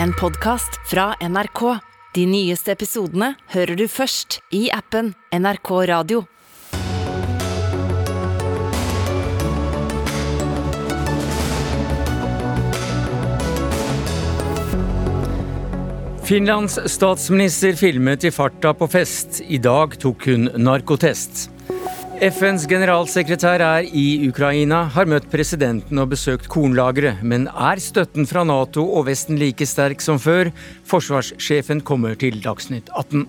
en podkast fra NRK. De nyeste episodene hører du først i appen NRK Radio. Finlands statsminister filmet i farta på fest. I dag tok hun narkotest. FNs generalsekretær er i Ukraina, har møtt presidenten og besøkt kornlageret, Men er støtten fra Nato og Vesten like sterk som før? Forsvarssjefen kommer til Dagsnytt 18.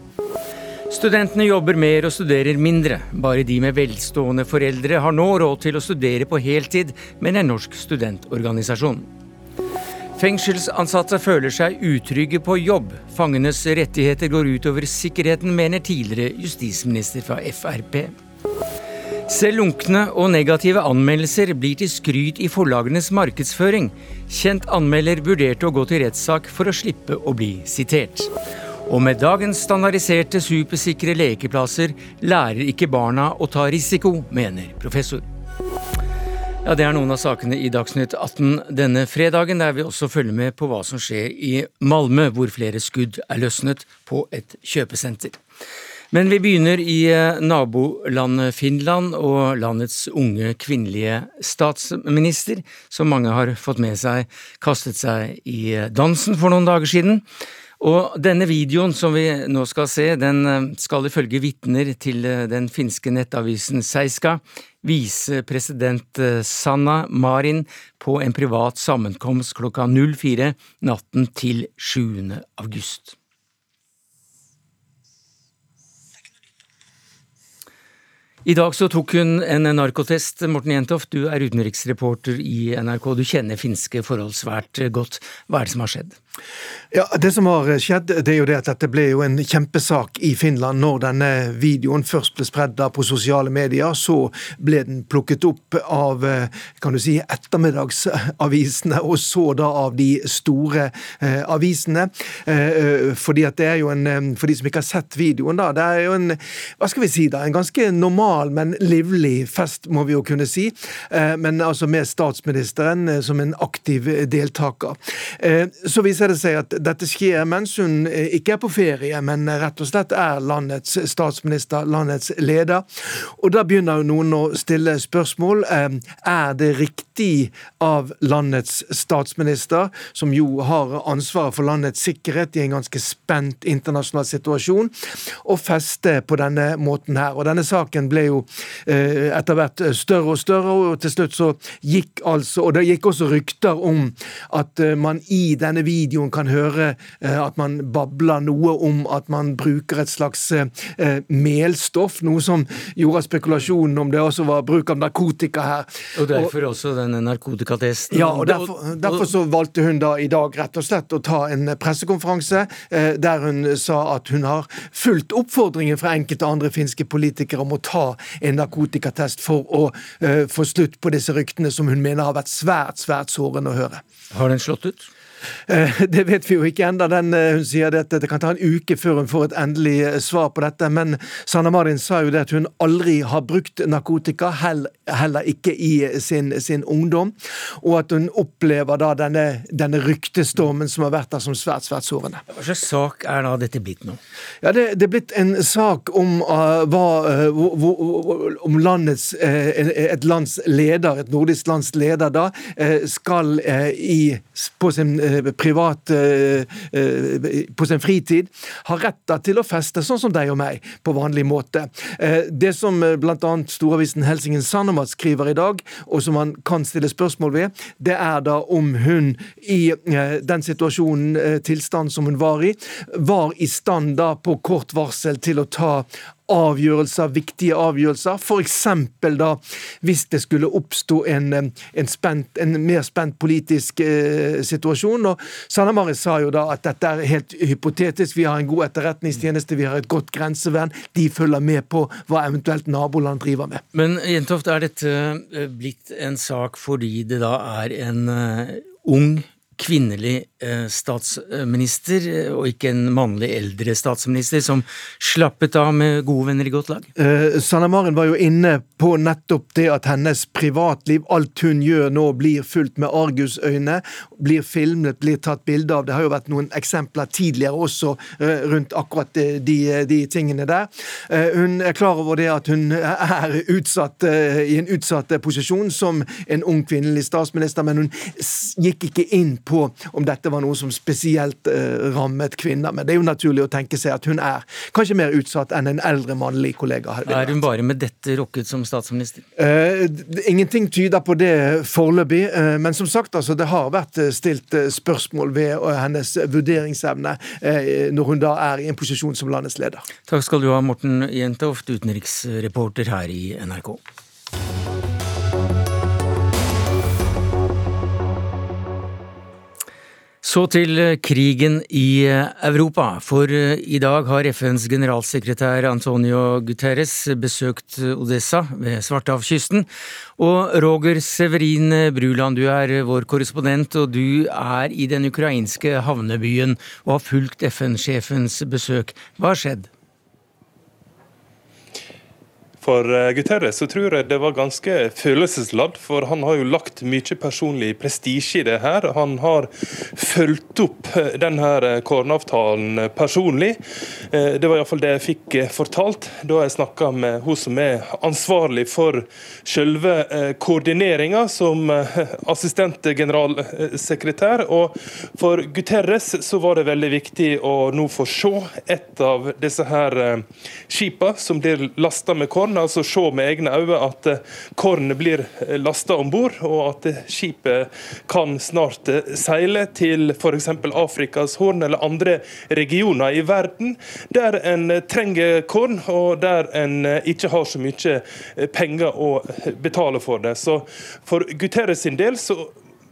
Studentene jobber mer og studerer mindre. Bare de med velstående foreldre har nå råd til å studere på heltid, mener en norsk studentorganisasjon. Fengselsansatte føler seg utrygge på jobb. Fangenes rettigheter går utover sikkerheten, mener tidligere justisminister fra Frp. Selv lunkne og negative anmeldelser blir til skryt i forlagenes markedsføring. Kjent anmelder vurderte å gå til rettssak for å slippe å bli sitert. Og med dagens standardiserte supersikre lekeplasser lærer ikke barna å ta risiko, mener professor. Ja, Det er noen av sakene i Dagsnytt 18 denne fredagen, der vi også følger med på hva som skjer i Malmö, hvor flere skudd er løsnet på et kjøpesenter. Men vi begynner i eh, nabolandet Finland og landets unge kvinnelige statsminister, som mange har fått med seg, kastet seg i eh, dansen for noen dager siden. Og denne videoen som vi nå skal se, den eh, skal ifølge vitner til den finske nettavisen Seiska vise president Sanna Marin på en privat sammenkomst klokka 04 natten til 7. august. I dag så tok hun en narkotest. Morten Jentoft, du er utenriksreporter i NRK. Du kjenner finske forhold svært godt. Hva er det som har skjedd? Ja, Det som har skjedd, det er jo det at dette ble jo en kjempesak i Finland når denne videoen først ble spredd på sosiale medier. Så ble den plukket opp av kan du si, ettermiddagsavisene, og så da av de store eh, avisene. Eh, fordi at det er jo en, For de som ikke har sett videoen, da, det er jo en hva skal vi si da, en ganske normal, men livlig fest, må vi jo kunne si. Eh, men altså med statsministeren eh, som en aktiv deltaker. Eh, så viser viser det seg at dette skjer mens hun eh, ikke er på ferie, men rett og slett er landets statsminister, landets leder. Og da begynner noen å stille spørsmål. Eh, er det riktig av landets statsminister, som jo har ansvaret for landets sikkerhet i en ganske spent internasjonal situasjon, å feste på denne måten her? Og denne saken ble jo eh, etter hvert større og større, og til slutt så gikk altså Og det gikk også rykter om at man i denne videoen videoen kan høre eh, at man babler noe om at man bruker et slags eh, melstoff, noe som gjorde spekulasjonen om det også var bruk av narkotika her. Og derfor og, også denne narkotikatesten. Ja, og derfor, derfor, så valgte hun da i dag rett og slett å ta en pressekonferanse eh, der hun sa at hun har fulgt oppfordringen fra enkelte andre finske politikere om å ta en narkotikatest for å få slutt på disse ryktene som hun mener har vært svært, svært sårende å høre. Har den slått ut? Eh, det vet vi jo ikke enda. Eh, hun sier at det kan ta en uke før hun får et endelig eh, svar på dette. Men Sanna Marin sa jo det at hun aldri har brukt narkotika, heller ikke i sin, sin ungdom. Og at hun opplever da denne, denne, ryktestormen som har vært der som svært, svært sårende. Hva slags sak er da dette blitt nå? Ja, Det, det er blitt en sak om, uh, hva, uh, om landets, uh, et lands leder, et nordisk lands leder, da, skal i, på sin privat eh, eh, på sin fritid, har retter til å feste, sånn som deg og meg, på vanlig måte. Det som bl.a. storavisen Helsingin Sanomat skriver i dag, og som man kan stille spørsmål ved, det er da om hun i den situasjonen, tilstand som hun var i, var i stand da på kort varsel til å ta avgjørelser, viktige avgjørelser. F.eks. da hvis det skulle oppstå en, en, spent, en mer spent politisk eh, situasjon. og Sanna Marit sa jo da at dette er helt hypotetisk. Vi har en god etterretningstjeneste, vi har et godt grensevern. De følger med på hva eventuelt naboland driver med. Men Jentoft, er dette eh, blitt en sak fordi det da er en uh, ung kvinnelig eh, statsminister, eh, og ikke en mannlig eldre statsminister, som slappet av med gode venner i godt lag? Eh, Sanna Maren var jo inne på nettopp det at hennes privatliv, alt hun gjør nå, blir fulgt med argusøyne, blir filmet, blir tatt bilde av. Det har jo vært noen eksempler tidligere også eh, rundt akkurat de, de, tingene der. Eh, hun er klar over det at hun er utsatt, i en utsatt posisjon som en ung kvinnelig statsminister, men hun gikk ikke inn på om dette var noe som spesielt uh, rammet kvinner. Men det er jo naturlig å tenke seg at hun er kanskje mer utsatt enn en eldre mannlig kollega. Er hun bare med dette rokket som statsminister? Uh, ingenting tyder på det foreløpig. Uh, men som sagt, altså, det har vært stilt spørsmål ved hennes vurderingsevne når hun da er i en posisjon som landets leder. Takk skal du ha, Morten Jentoft, utenriksreporter her i NRK. Så til eh, krigen i eh, Europa. For eh, i dag har FNs generalsekretær Antonio Guterres besøkt Odessa ved Svartehavskysten. Og Roger Severin Bruland, du er vår korrespondent, og du er i den ukrainske havnebyen og har fulgt FN-sjefens besøk. Hva har skjedd? For eh, Guterres så tror jeg det var ganske følelsesladd, for han har jo lagt mye personlig prestisje i det her. Han har fulgt opp eh, denne eh, kornavtalen personlig. Det var iallfall det jeg fikk fortalt da jeg snakka med hun som er ansvarlig for selve koordineringa som assistentgeneralsekretær. Og for Guterres så var det veldig viktig å nå få se et av disse her skipa som blir lasta med korn kan altså se med egne øyne at eh, kornet blir eh, lasta om bord, og at eh, skipet kan snart seile til f.eks. Afrikas Horn eller andre regioner i verden der en trenger korn, og der en ikke har så mye penger å betale for det. Så For Guterres sin del så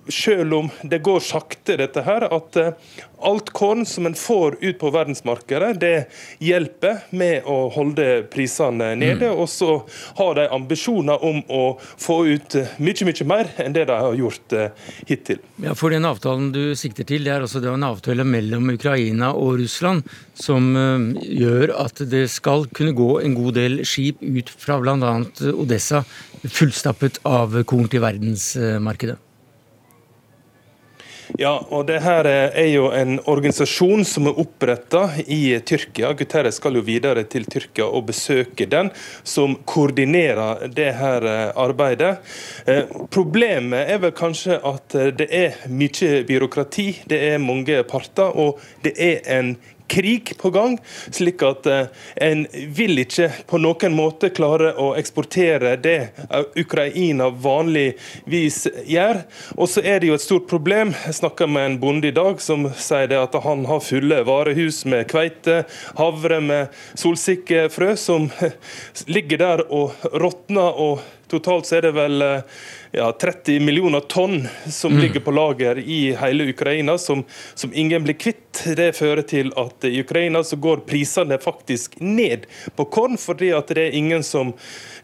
selv om det går sakte, dette her, at eh, alt korn som en får ut på verdensmarkedet, det hjelper med å holde prisene nede. Mm. Og så har de ambisjoner om å få ut eh, mye, mye mer enn det de har gjort eh, hittil. Ja, for den avtalen du sikter til, det er altså en avtale mellom Ukraina og Russland som gjør at det skal kunne gå en god del skip ut fra bl.a. Odessa fullstappet av korn til verdensmarkedet. Ja, og det her er jo en organisasjon som er oppretta i Tyrkia. Guterres skal jo videre til Tyrkia og besøke den, som koordinerer det her eh, arbeidet. Eh, problemet er vel kanskje at eh, det er mye byråkrati, det er mange parter, og det er en krig på gang. Slik at eh, en vil ikke på noen måte klare å eksportere det Ukraina vanligvis gjør. Og så er det jo et stort problem. Jeg snakka med en bonde i dag som sier at han har fulle varehus med kveite, havre med solsikkefrø, som ligger der og råtner. og Totalt så er det vel eh, ja, 30 millioner tonn som mm. ligger på lager i hele Ukraina, som, som, ingen blir kvitt. Det fører til at i Ukraina så går prisene faktisk ned på korn, fordi at det er ingen som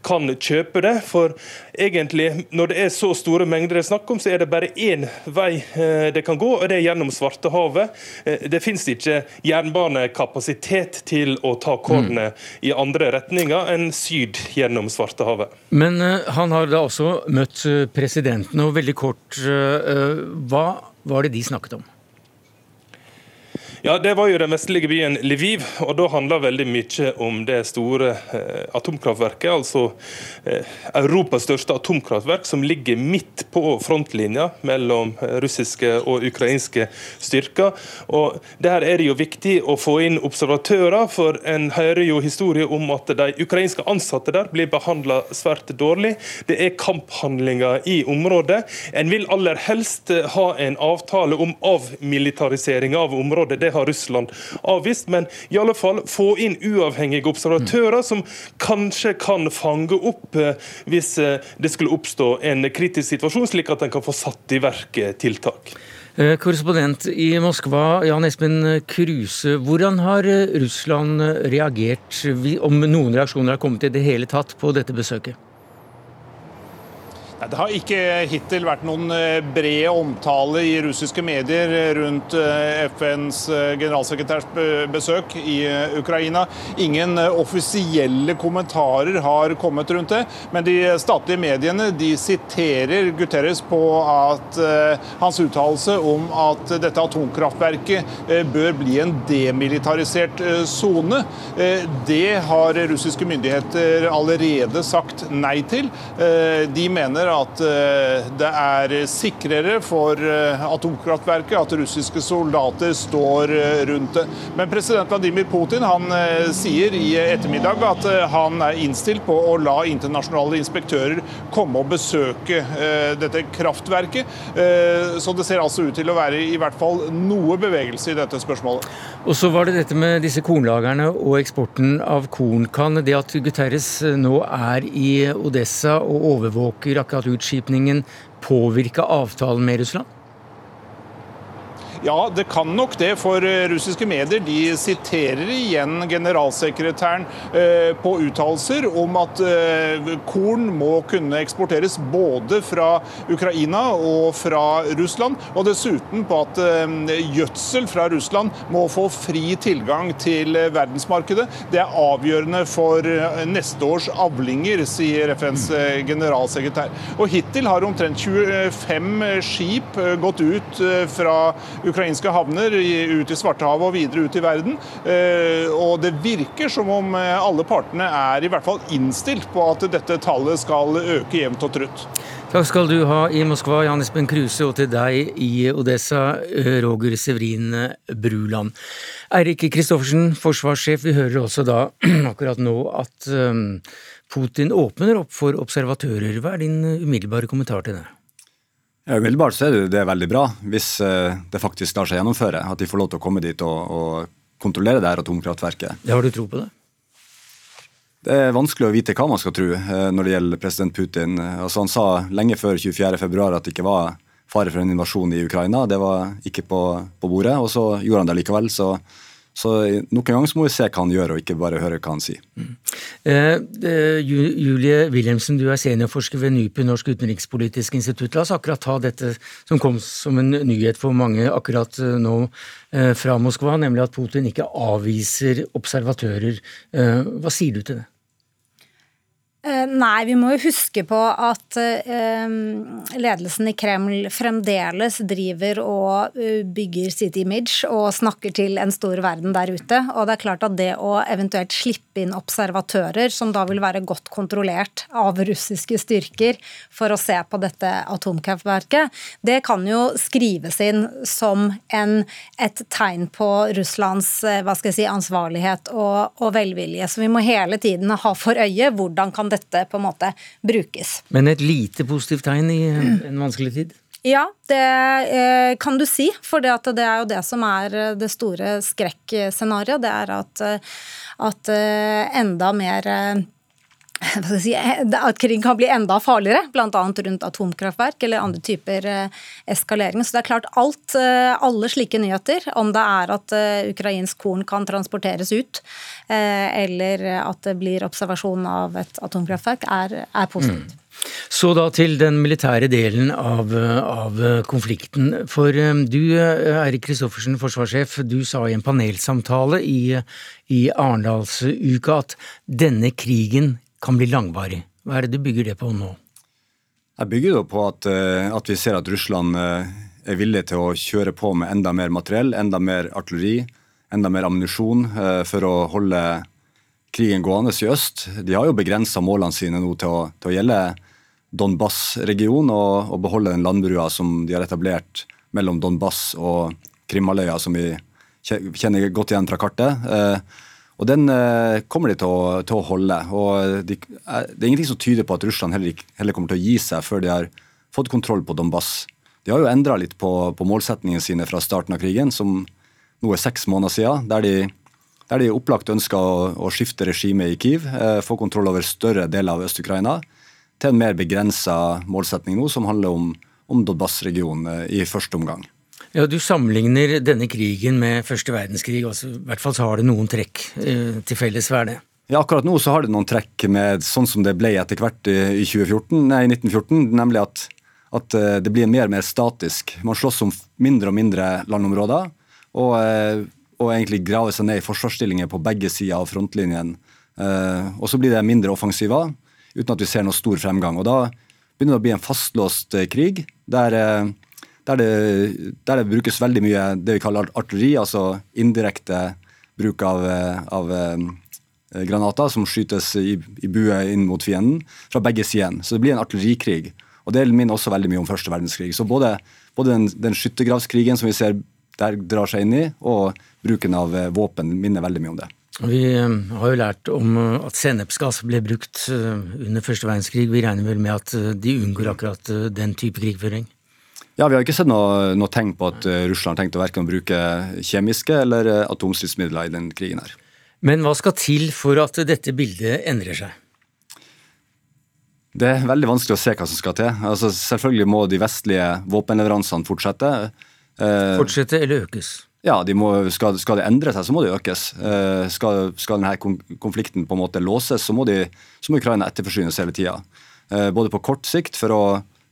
kan kjøpe det. For egentlig, når det er så store mengder det er snakk om, så er det bare én vei eh, det kan gå, og det er gjennom Svartehavet. Eh, det finnes ikke jernbanekapasitet til å ta kornet mm. i andre retninger enn syd gjennom Svartehavet. Men uh, han har da også møtt presidenten, og veldig kort, hva var det de snakket om? Ja, Det var jo den vestlige byen Lviv, og da handler veldig mye om det store eh, atomkraftverket. Altså eh, Europas største atomkraftverk, som ligger midt på frontlinja mellom eh, russiske og ukrainske styrker. Og Der er det jo viktig å få inn observatører, for en hører jo historier om at de ukrainske ansatte der blir behandla svært dårlig. Det er kamphandlinger i området. En vil aller helst eh, ha en avtale om avmilitarisering av området. Det har Russland avvist. Men i alle fall få inn uavhengige observatører som kanskje kan fange opp eh, hvis eh, det skulle oppstå en kritisk situasjon, slik at en kan få satt i verk eh, tiltak. Korrespondent i Moskva, Jan Espen Kruse. Hvordan har Russland reagert, om noen reaksjoner har kommet i det hele tatt på dette besøket? Det har ikke hittil vært noen eh, bred omtale i russiske medier rundt eh, FNs eh, generalsekretærs besøk i Ukraina. Ingen offisielle kommentarer har kommet rundt det, men de statlige mediene de siterer Guterres på at hans uttalelse om at dette atomkraftverket bør bli en demilitarisert sone, det har russiske myndigheter allerede sagt nei til. De mener mener at eh, det er sikrere for eh, atomkraftverket at russiske soldater står eh, rundt det. Men president Vladimir Putin han sier i ettermiddag at han er innstilt på å la internasjonale inspektører komme og besøke dette kraftverket. Så det ser altså ut til å være i hvert fall noe bevegelse i dette spørsmålet. Og så var det dette med disse kornlagerne og eksporten av korn. Kan det at Guterres nå er i Odessa og overvåker akkurat at utskipningen påvirka avtalen med Russland? Ja, det kan nok det, for eh, russiske medier de siterer igjen generalsekretæren eh, på uttalelser om at eh, korn må kunne eksporteres både fra Ukraina og fra Russland, og dessuten på at gjødsel fra Russland må få fri tilgang til verdensmarkedet. Det er avgjørende for neste års avlinger, sier FNs generalsekretær. Og Hittil har omtrent 25 skip gått ut fra ukrainske havner, ut i Svartehavet og videre ut i verden. Eh, og det virker som om eh, alle partene er i hvert fall innstilt på at dette tallet skal øke jevnt og trutt. Takk skal du ha i Moskva, Jan Espen Kruse, og til deg i Odessa, eh, Roger Severin Bruland. Eirik Kristoffersen, forsvarssjef, vi hører også da akkurat nå at Putin åpner opp for observatører. Hva er din umiddelbare kommentar til det? Umiddelbart så er det, det veldig bra, hvis eh, det faktisk lar seg gjennomføre. At de får lov til å komme dit og, og kontrollere det her atomkraftverket. Ja, har du tro på det? Det er vanskelig å vite hva man skal tro eh, når det gjelder president Putin. Altså, han sa lenge før 24.2 at det ikke var fare for en invasjon i Ukraina. Det var ikke på, på bordet, og så gjorde han det likevel. Så så nok en gang så må vi se hva han gjør, og ikke bare høre hva han sier. Mm. Eh, eh Julie Wilhelmsen, du er seniorforsker ved NUPI, Norsk utenrikspolitisk institutt. La oss akkurat ta dette som kom som en nyhet for mange akkurat eh, nå eh, fra Moskva, nemlig at Putin ikke avviser observatører. Eh, hva sier du til det? Eh, nei, vi må jo huske på at eh, ledelsen i Kreml fremdeles driver og eh, bygger sitt image og snakker til en stor verden der ute. Og det er klart at det å eventuelt slippe inn observatører, som da vil være godt kontrollert av russiske styrker for å se på dette atomkraftverket, det kan jo skrives inn som en, et tegn på Russlands hva skal jeg si, ansvarlighet og, og velvilje. Så vi må hele tiden ha for øye hvordan kan det dette på en måte brukes. Men et lite positivt tegn i en vanskelig tid? Ja, det eh, kan du si. For det, det, er jo det som er eh, det store skrekkscenarioet. Det er at, eh, at enda mer Si, at krig kan bli enda farligere, bl.a. rundt atomkraftverk eller andre typer eh, eskalering. Så det er klart alt, eh, alle slike nyheter, om det er at eh, ukrainsk korn kan transporteres ut, eller at det blir observasjon av et atomkraftverk, er, er positivt. Mm. Så da til den militære delen av, av konflikten. For du, Eirik Kristoffersen, forsvarssjef, du sa i en panelsamtale i, i Arendalsuka at denne krigen kan bli langvarig. Hva er det du bygger det på nå? Jeg bygger det på at, eh, at vi ser at Russland eh, er villig til å kjøre på med enda mer materiell, enda mer artilleri, enda mer ammunisjon eh, for å holde krigen gående i øst. De har jo begrensa målene sine nå til å, til å gjelde Donbas-regionen og, og, beholde den landbrua som de har etablert mellom Donbas og Krimhalvøya, som vi kjenner godt igjen fra kartet. Eh, og Den eh, kommer de til å, til å holde. og de, eh, Det er ingenting som tyder på at Russland heller, heller, kommer til å gi seg før de har fått kontroll på Donbass. De har jo endra litt på, på målsetningene sine fra starten av krigen, som nå er seks måneder siden, der de, der de opplagt ønska å, å, skifte regime i Kiev, eh, få kontroll over større deler av Øst-Ukraina, til en mer begrensa målsetning nå, som handler om, om Donbass-regionen eh, i første omgang. Ja, Du sammenligner denne krigen med første verdenskrig. Altså, I hvert fall så har det noen trekk eh, til felles. Hva er det? Ja, Akkurat nå så har det noen trekk med sånn som det ble etter hvert i 2014, nei, 1914, nemlig at, at eh, det blir mer og mer statisk. Man slåss om mindre og mindre landområder, og, eh, og egentlig graver seg ned i forsvarsstillinger på begge sider av frontlinjen. Eh, og så blir det mindre offensiver, uten at vi ser noe stor fremgang. Og da begynner det å bli en fastlåst krig, der, der, det, der det brukes veldig mye det vi kaller artilleri, altså indirekte bruk av, av Eh, granater som skytes i, i bue inn mot fienden fra begge sider. Så det blir en artillerikrig. Og Det minner også veldig mye om første verdenskrig. Så både, både den, den skyttergravskrigen som vi ser der drar seg inn i, og bruken av eh, våpen minner veldig mye om det. Vi eh, har jo lært om at sennepsgass ble brukt under første verdenskrig. Vi regner vel med at de unngår akkurat den type krigføring? Ja, Vi har ikke sett noe, noe tegn på at Russland har tenkt å verken bruke kjemiske eller atomstridsmidler i den krigen. her. Men hva skal til for at dette bildet endrer seg? Det er veldig vanskelig å se hva som skal til. Altså, selvfølgelig må de vestlige våpenleveransene fortsette. Eh, fortsette eller økes? Ja, de må, skal, skal, det endre seg, så må det økes. Eh, skal, skal, denne konflikten på en måte låses, så må, de, så må Ukraina etterforsynes hele tida. Eh, både på kort sikt for å,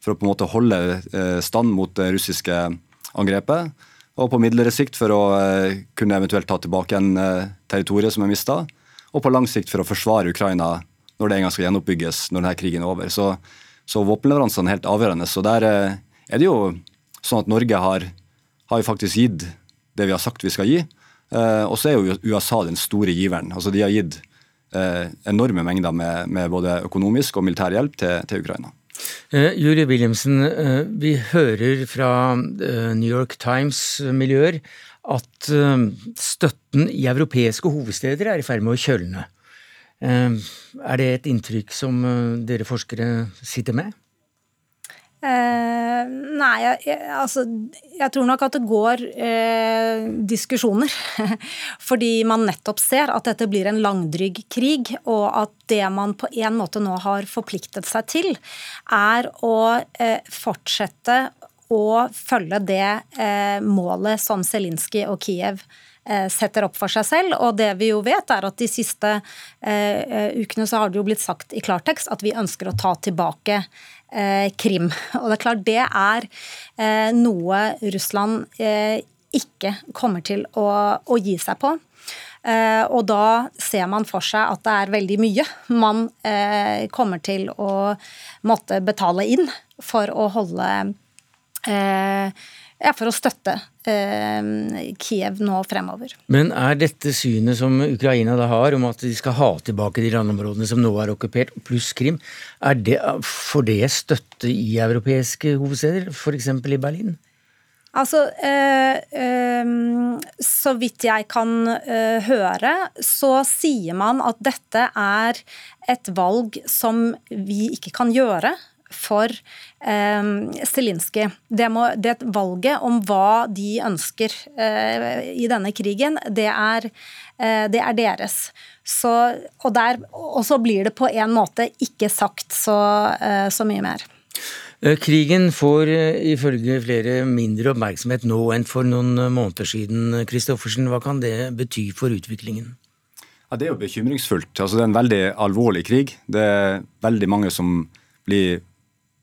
for å på en måte holde eh, stand mot det russiske angrepet, og på midlere sikt for å eh, kunne eventuelt ta tilbake en eh, territoriet som er mista, og på lang sikt for å forsvare Ukraina når det en gang skal gjenoppbygges når denne krigen er over. Så, så våpenleveransene er helt avgjørende. Så der eh, er det jo sånn at Norge har, har faktisk gitt det vi har sagt vi skal gi. og så er jo USA den store giveren. Altså De har gitt enorme mengder med, med både økonomisk og militær hjelp til, til Ukraina. Uh, Julie Williamson, uh, vi hører fra uh, New York Times-miljøer at støtten i europeiske hovedsteder er i ferd med å kjølne. Er det et inntrykk som dere forskere sitter med? Eh, nei, jeg, altså Jeg tror nok at det går eh, diskusjoner. Fordi man nettopp ser at dette blir en langdrygg krig, og at det man på en måte nå har forpliktet seg til, er å eh, fortsette å følge det eh, målet som Zelinskyj og Kiev eh, setter opp for seg selv. Og det vi jo vet, er at de siste eh, ukene så har det jo blitt sagt i klartekst at vi ønsker å ta tilbake Krim. Og det er klart det er eh, noe Russland eh, ikke kommer til å, å gi seg på. og da ser man for seg at det er veldig mye man kommer til å måtte betale inn for å holde ja, for å støtte eh, Kiev nå fremover. Men er dette synet som Ukraina da har, om at de skal ha tilbake de landområdene som nå er okkupert, pluss Krim, er det, får det støtte i europeiske hovedsteder, f.eks. i Berlin? Altså, eh, eh, så vidt jeg kan eh, høre, så sier man at dette er et valg som vi ikke kan gjøre for eh, Zelinskyj. Det, det valget om hva de ønsker eh, i denne krigen, det er, eh, det er deres. Så, og, der, og, så blir det på en måte ikke sagt så, eh, så mye mer. Eh, krigen får eh, ifølge flere mindre oppmerksomhet nå enn for noen måneder siden. Kristoffersen, hva kan det bety for utviklingen? Ja, Det er jo bekymringsfullt. Altså, det er en veldig alvorlig krig. Det er veldig mange som blir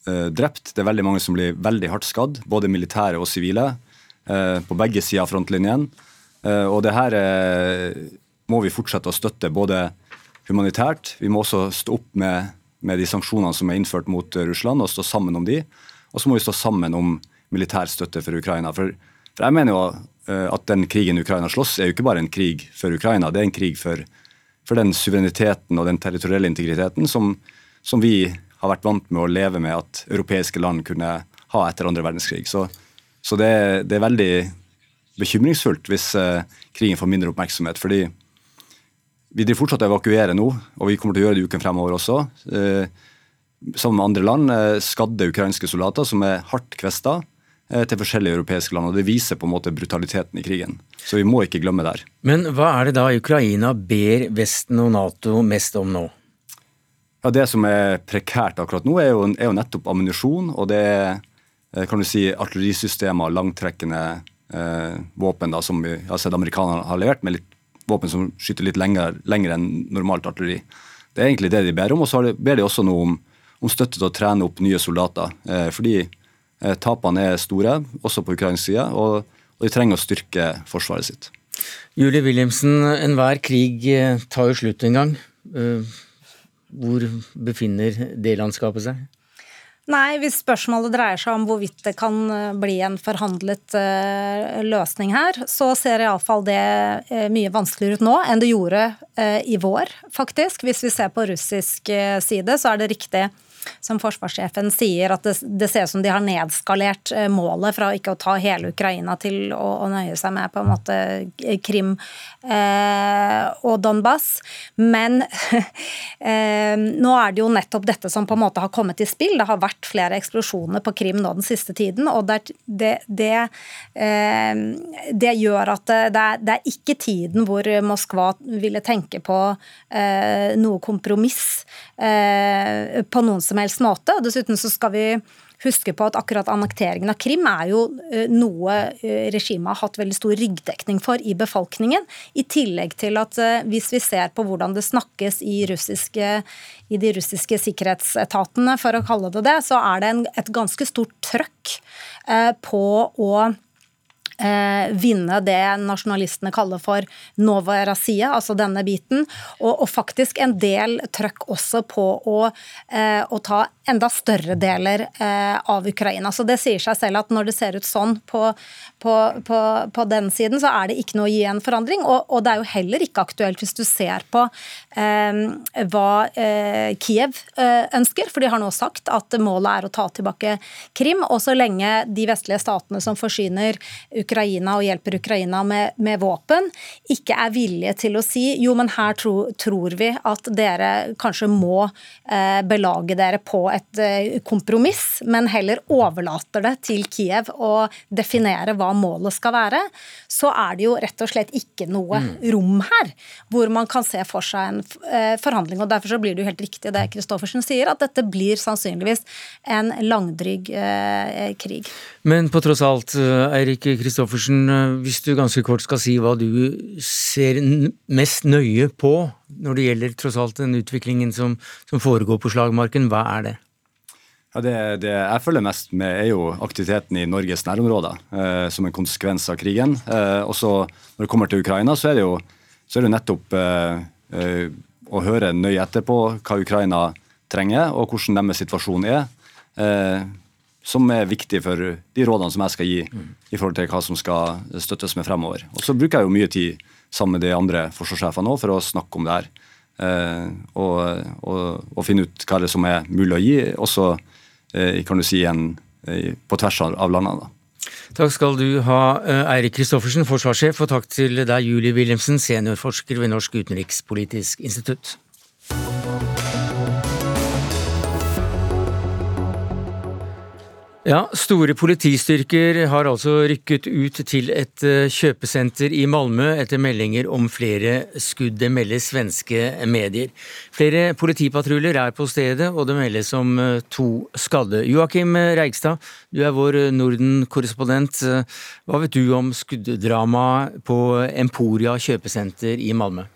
drept. Det er veldig mange som blir veldig hardt skadd, både militære og sivile, eh, på begge sider av frontlinjen. Eh, og det her må vi fortsette å støtte, både humanitært Vi må også stå opp med, med de sanksjonene som er innført mot Russland, og stå sammen om de. Og så må vi stå sammen om militær støtte for Ukraina. For, for jeg mener jo at den krigen Ukraina slåss, er jo ikke bare en krig for Ukraina. Det er en krig for, for den suvereniteten og den territorielle integriteten som, som vi har vært vant med å leve med at europeiske land kunne ha etter andre verdenskrig. Så, så det, det, er veldig bekymringsfullt hvis uh, krigen får mindre oppmerksomhet. fordi vi driver fortsatt å evakuere nå, og vi kommer til å gjøre det uken fremover også. Uh, sammen med andre land, uh, skadde ukrainske soldater som er hardt kvesta til forskjellige europeiske land. og Det viser på en måte brutaliteten i krigen. Så vi må ikke glemme der. Men hva er det da Ukraina ber Vesten og Nato mest om nå? Ja, Det som er prekært akkurat nå, er jo, er jo nettopp ammunisjon. Og det er eh, kan du si, artillerisystemer, langtrekkende eh, våpen da, som vi har sett amerikanerne har levert, med litt våpen som skyter litt lenger, lenger enn normalt artilleri. Det er egentlig det de ber om. Og så ber de også noe om, om støtte til å trene opp nye soldater. Eh, fordi eh, tapene er store, også på ukrainsk side, og, og, de trenger å styrke forsvaret sitt. Julie Wilhelmsen, enhver krig eh, tar jo slutt en gang. Eh, hvor befinner det landskapet seg? Nei, hvis spørsmålet dreier seg om hvorvidt det kan eh, bli en forhandlet uh, løsning her, så ser iallfall det uh, mye vanskeligere ut nå enn det gjorde i vår, faktisk. Hvis vi ser på russisk side, så er det riktig som forsvarssjefen sier, at det, det, ser ut som de har nedskalert eh, målet fra ikke å ta hele Ukraina til å, å nøye seg med på en måte Krim eh, og Donbas. Men eh, nå er det jo nettopp dette som på en måte har kommet i spill. Det har vært flere eksplosjoner på Krim nå den siste tiden, og det, det, det, eh, det gjør at det det er, ikke tiden hvor Moskva ville tenke på eh, noe kompromiss eh, på noen som helst måte. og Dessuten så skal vi huske på at akkurat annekteringen av Krim er jo eh, noe eh, regimet har hatt veldig stor ryggdekning for i befolkningen. I tillegg til at eh, hvis vi ser på hvordan det snakkes i, russiske, i de russiske sikkerhetsetatene, for å kalle det det, så er det en, et ganske stort trøkk på å vinne det nasjonalistene kaller for Nova Razia, altså denne biten. Og, og faktisk en del trøkk også på å, eh, å ta enda større deler eh, av Ukraina. Så det sier seg selv at når det ser ut sånn på, på, på, på den siden, så er det ikke noe å gi en forandring. Og, og, det er jo heller ikke aktuelt hvis du ser på eh, hva eh, Kiev eh, ønsker, for de har nå sagt at målet er å ta tilbake Krim. Og så lenge de vestlige statene som forsyner Ukraina og hjelper Ukraina med, med våpen, ikke er villige til å si jo, men her tro, tror vi at dere kanskje må eh, belage dere på et eh, kompromiss, men heller overlater det til Kiev å definere hva målet skal være, så er det jo rett og slett ikke noe mm. rom her hvor man kan se for seg en eh, forhandling. og Derfor så blir det jo helt riktig det Christoffersen sier, at dette blir sannsynligvis en langdrygg eh, krig. Men på tross alt, Eirik Kristoffersen, Iversen, eh, hvis du ganske kort skal si hva du ser mest nøye på når det gjelder tross alt den utviklingen som, som foregår på slagmarken, hva er det? Ja, det, det, jeg følger mest med, er jo aktiviteten i Norges nærområder eh, som en konsekvens av krigen. Eh, og så Når det kommer til Ukraina, så er det jo, er det nettopp eh, eh, å høre nøye etter på hva Ukraina trenger, og hvordan deres situasjon er. Eh, som er viktig for de rådene som jeg skal gi i forhold til hva som skal støttes med fremover. Og Så bruker jeg jo mye tid sammen med de andre forsvarssjefene òg for å snakke om det her. Eh, og, og, og, finne ut hva det er som er mulig å gi, også eh, kan du si en, eh, på tvers av landene. Takk skal du ha, eh, Eirik Kristoffersen, forsvarssjef, og takk til deg, Julie Wilhelmsen, seniorforsker ved Norsk utenrikspolitisk institutt. Ja, Store politistyrker har altså rykket ut til et eh, kjøpesenter i Malmö etter meldinger om flere skudd. Det melder svenske medier. Flere politipatruljer er på stedet, og det meldes om eh, to skadde. Joakim Reigstad, du er vår Norden-korrespondent. Hva vet du om skuddramaet på Emporia kjøpesenter i Malmö?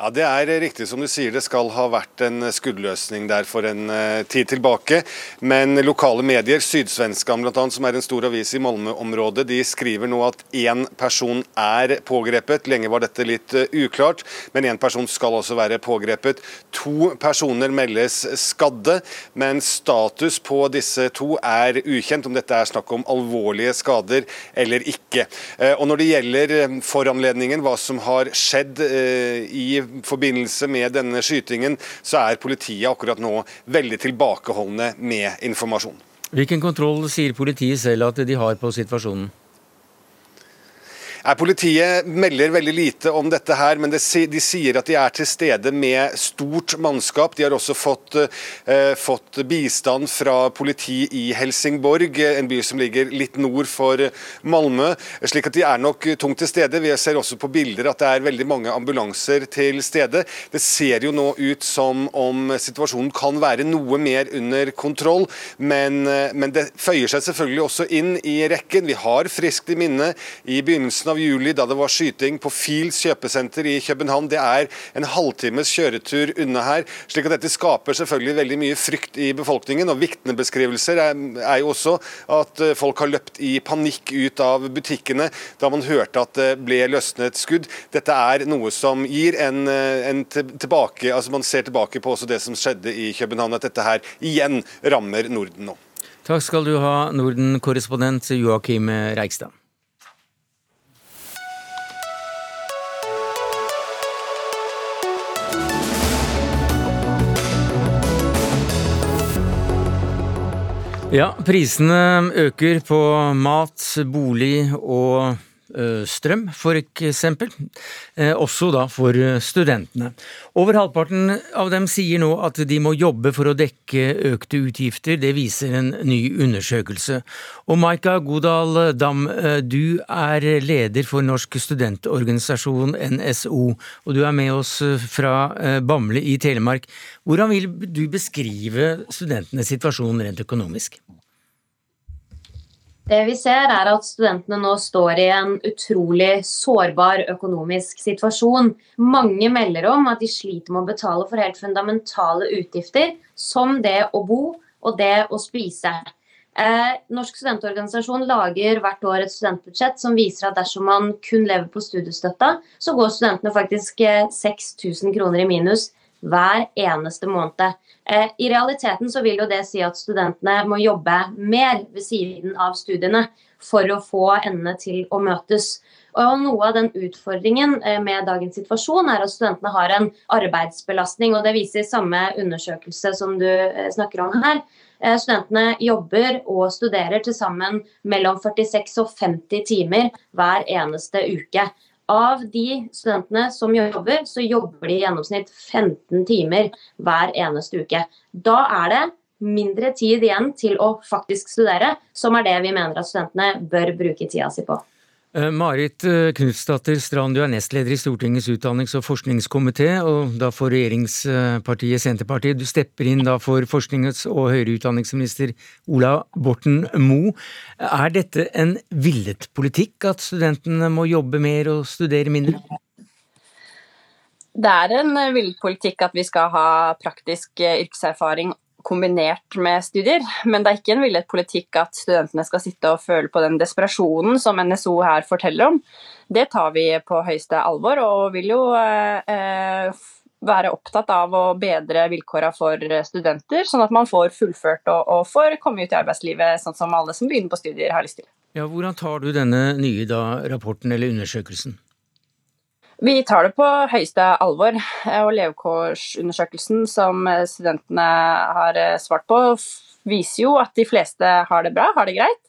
Ja, Det er riktig som du sier, det skal ha vært en skuddløsning der for en uh, tid tilbake. Men lokale medier, Sydsvenskan bl.a., som er en stor avis i Malmö-området, de skriver nå at én person er pågrepet. Lenge var dette litt uh, uklart, men én person skal også være pågrepet. To personer meldes skadde, men status på disse to er ukjent, om dette er snakk om alvorlige skader eller ikke. Uh, og Når det gjelder foranledningen, hva som har skjedd i forbindelse med denne skytingen, så er politiet akkurat nå veldig tilbakeholdne med informasjon. Hvilken kontroll sier politiet selv at de har på situasjonen? Politiet melder veldig lite om dette, her, men de sier at de er til stede med stort mannskap. De har også fått, eh, fått, bistand fra politi i Helsingborg, en by som ligger litt nord for Malmö. slik at de er nok tungt til stede. Vi ser også på bilder at det er veldig mange ambulanser til stede. Det ser jo nå ut som om situasjonen kan være noe mer under kontroll, men, eh, men det føyer seg selvfølgelig også inn i rekken. Vi har friskt i minne i begynnelsen av juli, da det var skyting på Fields kjøpesenter i København. Det er en halvtimes kjøretur unna her. slik at dette skaper selvfølgelig veldig mye frykt i befolkningen. og Vitnebeskrivelser er, er jo også at eh, folk har løpt i panikk ut av butikkene da man hørte at det ble løsnet skudd. Dette er noe som gir en, eh, en tilbake, altså man ser tilbake på også det som skjedde i København, at dette her igjen rammer Norden nå. Takk skal du ha, Norden-korrespondent Joakim Reigstad. Ja, prisene øker på mat, bolig og strøm, for eksempel. Eh, også da for studentene. Over halvparten av dem sier nå at de må jobbe for å dekke økte utgifter, det viser en ny undersøkelse. Og Maika Godal Dam, eh, du er leder for Norsk studentorganisasjon NSO, og du er med oss fra Bamble i Telemark. Hvordan vil du beskrive studentenes situasjon rent økonomisk? Det vi ser er at Studentene nå står i en utrolig sårbar økonomisk situasjon. Mange melder om at de sliter med å betale for helt fundamentale utgifter, som det å bo og det å spise. Eh, Norsk studentorganisasjon lager hvert år et studentbudsjett som viser at dersom man kun lever på studiestøtta, så går studentene faktisk 6000 kroner i minus hver eneste måned. Eh, I realiteten så vil jo det si at studentene må jobbe mer ved siden av studiene for å få endene til å møtes. Og Noe av den utfordringen eh, med dagens situasjon er at studentene har en arbeidsbelastning. og Det viser samme undersøkelse som du eh, snakker om her. Studentene jobber og studerer til sammen mellom 46 og 50 timer hver eneste uke. Av de studentene som jobber, så jobber de i gjennomsnitt 15 timer hver eneste uke. Da er det mindre tid igjen til å faktisk studere, som er det vi mener at studentene bør bruke tida si på. Eh, Marit eh, Knutsdatter Strand, du er nestleder i Stortingets utdannings- og forskningskomité, og da for regjeringspartiet Senterpartiet. Du stepper inn da for forsknings- og høyere utdanningsminister Ola Borten Moe. Er dette en villet politikk, at studentene må jobbe mer og studere mindre? Det er en villet politikk at vi skal ha praktisk yrkeserfaring kombinert med studier. Men det er ikke en villet politikk at studentene skal sitte og føle på den desperasjonen som NSO her forteller om. Det tar vi på høyeste alvor, og vil jo eh, være opptatt av å bedre vilkårene for studenter, sånn at man får fullført og, og får komme ut i arbeidslivet sånn som alle som begynner på studier har lyst til. Ja, Hvordan tar du denne nye da, rapporten eller undersøkelsen? Vi tar det på høyeste alvor. Og levekårsundersøkelsen som studentene har svart på, viser jo at de fleste har det bra, har det greit.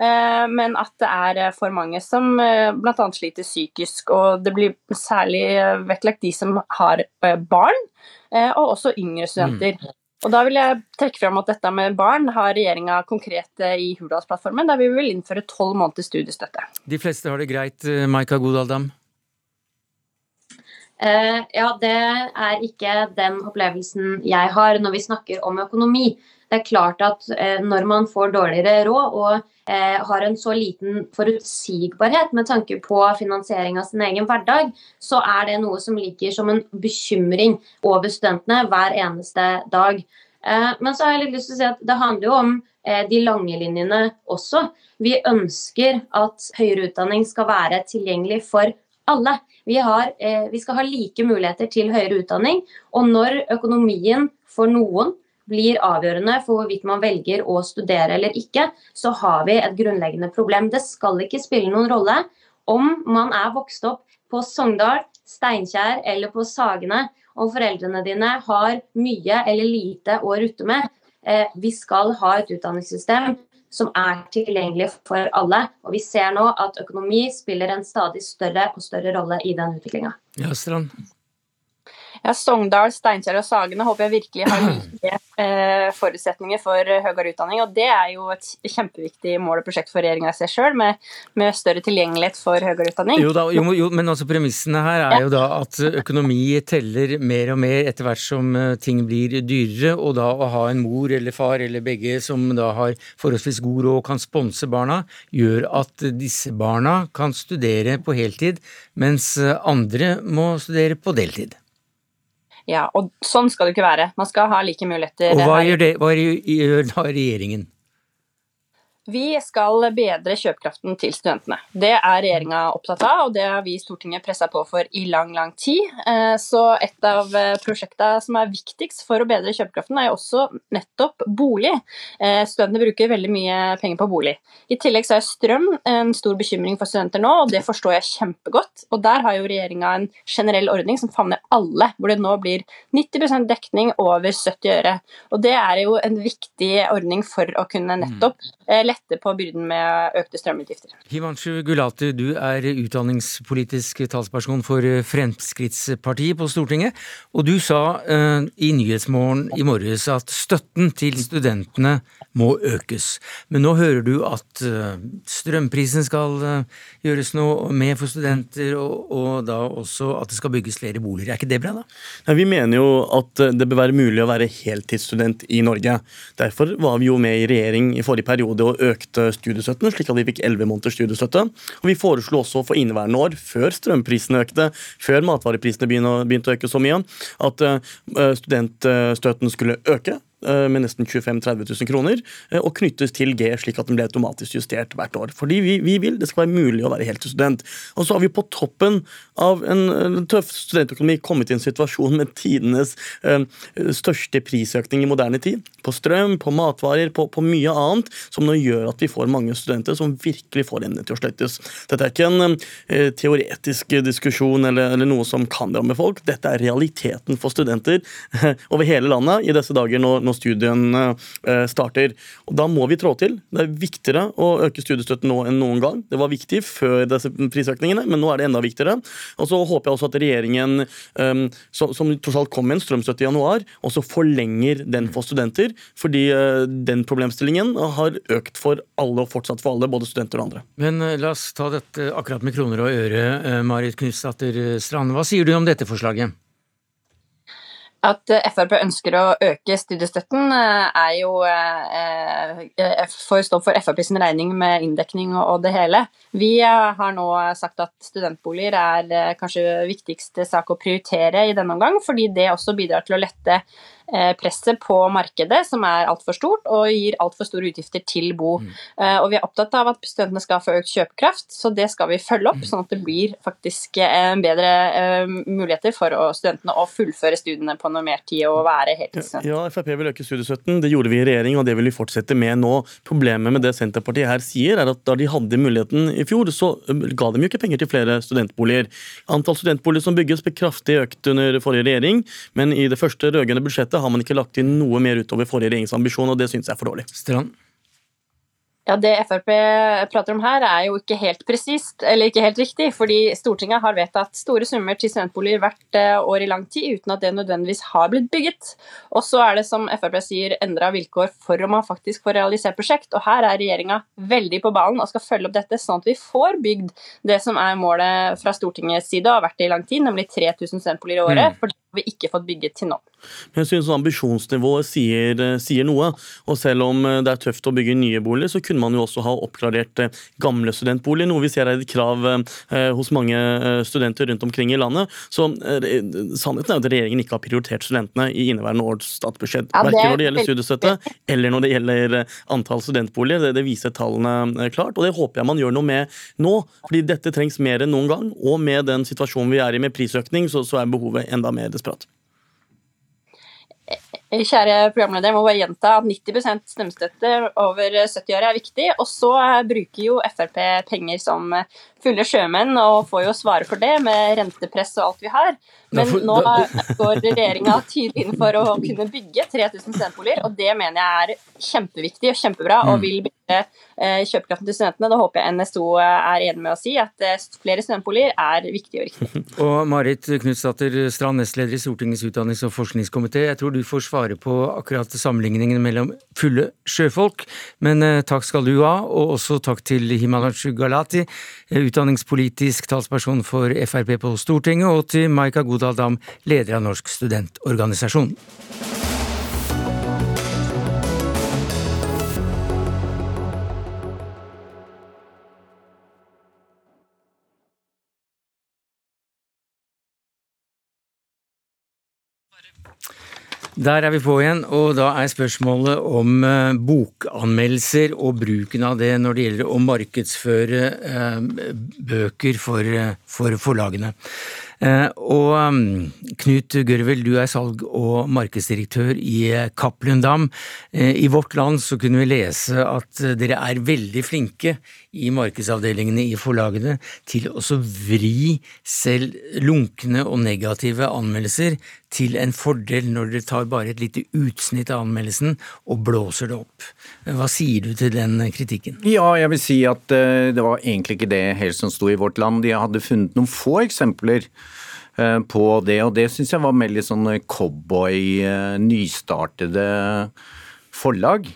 Eh, men at det er for mange som eh, bl.a. sliter psykisk. Og det blir særlig vektlagt de som har eh, barn, og også yngre studenter. Mm. Og da vil jeg trekke fram at dette med barn har regjeringa konkret i Hurdalsplattformen, der vi vil innføre tolv måneders studiestøtte. De fleste har det greit, Maika Godaldam? Eh, ja, det er ikke den opplevelsen jeg har når vi snakker om økonomi. Det er klart at eh, når man får dårligere råd og eh, har en så liten forutsigbarhet med tanke på finansiering av sin egen hverdag, så er det noe som ligger som en bekymring over studentene hver eneste dag. Men så har jeg litt lyst til å si at det handler jo om de lange linjene også. Vi ønsker at høyere utdanning skal være tilgjengelig for alle. Vi, har, eh, vi, skal ha like muligheter til høyere utdanning. Og når økonomien for noen blir avgjørende for hvorvidt man velger å studere eller ikke, så har vi et grunnleggende problem. Det skal ikke spille noen rolle om man er vokst opp på Sogndal, Steinkjer eller på Sagene, om foreldrene dine har mye eller lite å rutte med. Eh, vi skal ha et utdanningssystem som er tilgjengelig for alle. Og vi ser nå at økonomi spiller en stadig større og større rolle i den utviklinga. Ja, Strand. Ja, Sogndal, Steinkjer og Sagene håper jeg virkelig har like eh, forutsetninger for høyere utdanning. og Det er jo et kjempeviktig mål og prosjekt for regjeringa i seg sjøl, med, med, større tilgjengelighet for høyere utdanning. Jo da, jo, jo, Men altså premissene her er jo da at økonomi teller mer og mer etter hvert som eh, ting blir dyrere, og da å ha en mor eller far eller begge som da har forholdsvis god råd og kan sponse barna, gjør at disse barna kan studere på heltid, mens andre må studere på deltid. Ja, og sånn skal det ikke være. Man skal ha like muligheter. Og hva gjør, det, hva gjør da regjeringen? Vi skal bedre kjøpekraften til studentene. Det er regjeringa opptatt av, og det har vi i Stortinget pressa på for i lang, lang tid. Eh, så et av prosjekta prosjektene som er viktigst for å bedre kjøpekraften, er jo også nettopp bolig. Eh, studentene bruker veldig mye penger på bolig. I tillegg så er strøm en stor bekymring for studenter nå, og det forstår jeg kjempegodt. Og der har jo regjeringa en generell ordning som favner alle, hvor det nå blir 90% dekning over 70 øre. Og det er jo en viktig ordning for å kunne nettopp lette på byrden med økte strømutgifter. Himanshu Gulati, du er utdanningspolitisk talsperson for Fremskrittspartiet på Stortinget. Og du sa uh, i Nyhetsmorgen i morges at støtten til studentene må økes. Men nå hører du at uh, strømprisen skal uh, gjøres noe med for studenter, og, og, da også at det skal bygges flere boliger. Er ikke det bra, da? Nei, vi mener jo at det bør være mulig å være heltidsstudent i Norge. Derfor var vi jo med i regjering i forrige periode og økte studiestøtten, slik at vi fikk 11 måneders studiestøtte. Og Vi foreslo også for inneværende år, før strømprisene økte, før matvareprisene begynte å øke så mye, at eh, studentstøtten skulle øke. Eh, med nesten 25 000-30 000 kroner, eh, og knyttes til G, slik at den ble automatisk justert hvert år. Fordi vi, vi vil det skal være mulig å være heltidsstudent. Og så har vi på toppen av en tøff studentøkonomi kommet i en situasjon med tidenes eh, største prisøkning i moderne tid. På strøm, på matvarer, på, på, mye annet, som nå gjør at vi får mange studenter som virkelig får endene til å sløytes. Dette er ikke en teoretisk diskusjon eller, eller, noe som kan ramme folk. Dette er realiteten for studenter over hele landet i disse dager når, når når studien eh, starter. Og Da må vi trå til. Det er viktigere å øke studiestøtten nå enn noen gang. Det var viktig før disse prisøkningene, men nå er det enda viktigere. Og så håper jeg også at regjeringen, eh, som, tross alt kom med en strømstøtte i januar, også forlenger den for studenter. Fordi eh, den problemstillingen har økt for alle og fortsatt for alle, både studenter og andre. Men la oss ta dette akkurat med kroner og øre. Marit Knutsdatter Strand, hva sier du om dette forslaget? At eh, Frp ønsker å øke studiestøtten, eh, er jo eh, får stå for Frp sin regning med inndekning og det hele. Vi har nå sagt at studentboliger er kanskje viktigste sak å prioritere i denne omgang, fordi det også bidrar til å lette presset på markedet, som er altfor stort og gir altfor store utgifter til bo. Mm. Eh, og vi er opptatt av at studentene skal få økt kjøpekraft, så det skal vi følge opp, mm. sånn at det blir faktisk eh, bedre muligheter for studentene å fullføre studiene på normert tid og være heltidsstudent. Ja, Frp vil øke studiestøtten, det gjorde vi i regjering, og det vil vi fortsette med nå. Problemet med det Senterpartiet her sier, er at da de hadde muligheten i fjor, så ga de jo ikke penger til flere studentboliger. Antall studentboliger som bygges, ble kraftig økt under forrige regjering, men i det første rød-grønne budsjettet har man ikke lagt inn noe mer utover forrige regjeringsambisjon, og det syns jeg er for dårlig. Strand? Ja, Det Frp prater om her er jo ikke helt presist, eller ikke helt riktig. fordi Stortinget har vedtatt store summer til studentboliger hvert eh, år i lang tid, uten at det nødvendigvis har blitt bygget. Og så er det, som Frp sier, endra vilkår for om man faktisk får realisert prosjekt. Og her er regjeringa veldig på ballen og skal følge opp dette, sånn at vi får bygd det som er målet fra Stortingets side og har vært det i lang tid, nemlig 3000 studentboliger i året. Mm. for vi ikke fått bygget til nå. Men Jeg synes ambisjonsnivået sier, eh, sier, noe. og Selv om eh, det er tøft å bygge nye boliger, så kunne man jo også ha oppgradert eh, gamle studentboliger. Noe vi ser er et krav hos mange studenter rundt omkring i landet. Så Sannheten er at regjeringen ikke har prioritert studentene i inneværende års statsbudsjett. Ja, Verken når det gjelder studiestøtte eller når det gjelder antall studentboliger. Det, det, viser tallene klart, og det håper jeg man gjør noe med nå. fordi dette trengs mer enn noen gang. Og med den situasjonen vi er i med prisøkning, så, så er behovet enda mer desperat. Kjære programleder, jeg må bare gjenta at 90% stemmestøtte over 70 år er viktig. Og så bruker jo Frp penger som fulle sjømenn og får jo svare for det med rentepress og alt vi har. Men nå går regjeringa tydelig inn for å kunne bygge 3000 studentboliger, og det mener jeg er kjempeviktig og kjempebra, og mm. vil bygge eh, kjøpekraften til studentene. Da håper jeg NSO er enig med å si at eh, flere studentboliger er viktig og riktig. Og Marit Knutsdatter Strand, nestleder i Stortingets utdannings- og forskningskomité. Jeg tror du får svare på akkurat sammenligningen mellom fulle sjøfolk, men eh, takk skal du ha, og også takk til Himanshu Galati, utdanningspolitisk talsperson for Frp på Stortinget, og til Maika God Godal Dam, leder av Norsk studentorganisasjon. Der er vi på igjen, og da er spørsmålet om eh, bokanmeldelser og bruken av det når det gjelder å markedsføre eh, bøker for, eh, for forlagene. Eh, og um, Knut Gørvel, du er salg- og markedsdirektør i eh, Cappelen Dam. Eh, I Vårt Land så kunne vi lese at dere er veldig flinke i markedsavdelingene i forlagene til å vri selv lunkne og negative anmeldelser til en fordel når dere tar bare et lite utsnitt av anmeldelsen og blåser det opp. Hva sier du til den kritikken? Ja, jeg vil si at det var egentlig ikke det helt som sto i Vårt Land. De hadde funnet noen få eksempler på det. Og det syns jeg var mer litt sånn cowboy, eh, nystartede forlag.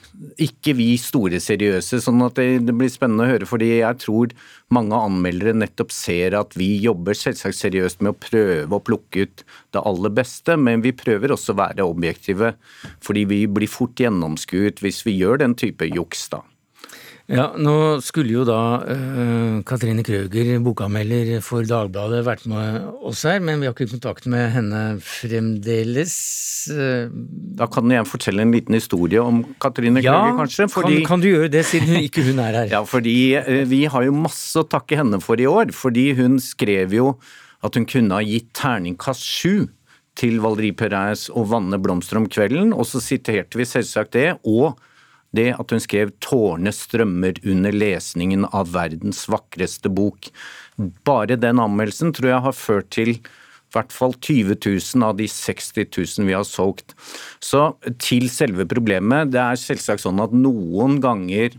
Ikke vi store seriøse. sånn at det, blir spennende å høre. fordi jeg tror mange anmeldere nettopp ser at vi jobber selvsagt seriøst med å prøve å plukke ut det aller beste, men vi prøver også å være objektive. Fordi vi blir fort gjennomskuet hvis vi gjør den type juks, da. Ja, Nå skulle jo da uh, Katrine Krøger, bokanmelder for Dagbladet, vært med oss her, men vi har ikke kontakt med henne fremdeles. Uh, da kan jeg fortelle en liten historie om Katrine ja, Krøger, kanskje? Fordi, kan, kan, du gjøre det, siden hun, ikke hun er her? ja, fordi uh, vi har jo masse å takke henne for i år. Fordi hun skrev jo at hun kunne ha gitt terningkast sju til Valeri Perez og Vanne blomster om kvelden, og så siterte vi selvsagt det. og det at hun skrev 'Tårene strømmer under lesningen av verdens vakreste bok'. Bare den anmeldelsen tror jeg har ført til i hvert fall 20 000 av de 60 000 vi har solgt. Så til selve problemet. Det er selvsagt sånn at noen ganger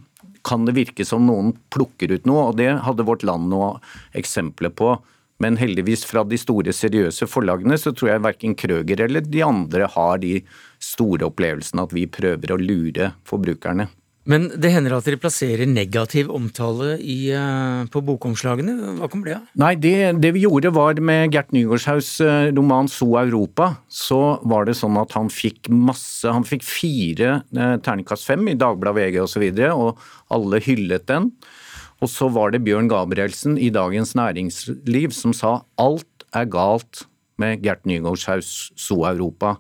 kan det virke som noen plukker ut noe, og det hadde Vårt Land noe eksempler på. Men heldigvis fra de store, seriøse forlagene så tror jeg verken Krøger eller de andre har de store opplevelsene at vi prøver å lure forbrukerne. Men det hender at dere plasserer negativ omtale i, uh, på bokomslagene. Hva kommer det av? Nei, det, det, vi gjorde var med Gert Nygaardshaus uh, roman 'So Europa', så var det sånn at han fikk masse Han fikk fire uh, terningkast fem i Dagbladet, VG osv., og, så og alle hyllet den. Og så var det Bjørn Gabrielsen i Dagens Næringsliv som sa alt er galt med Gert Nygaardshaus So Europa.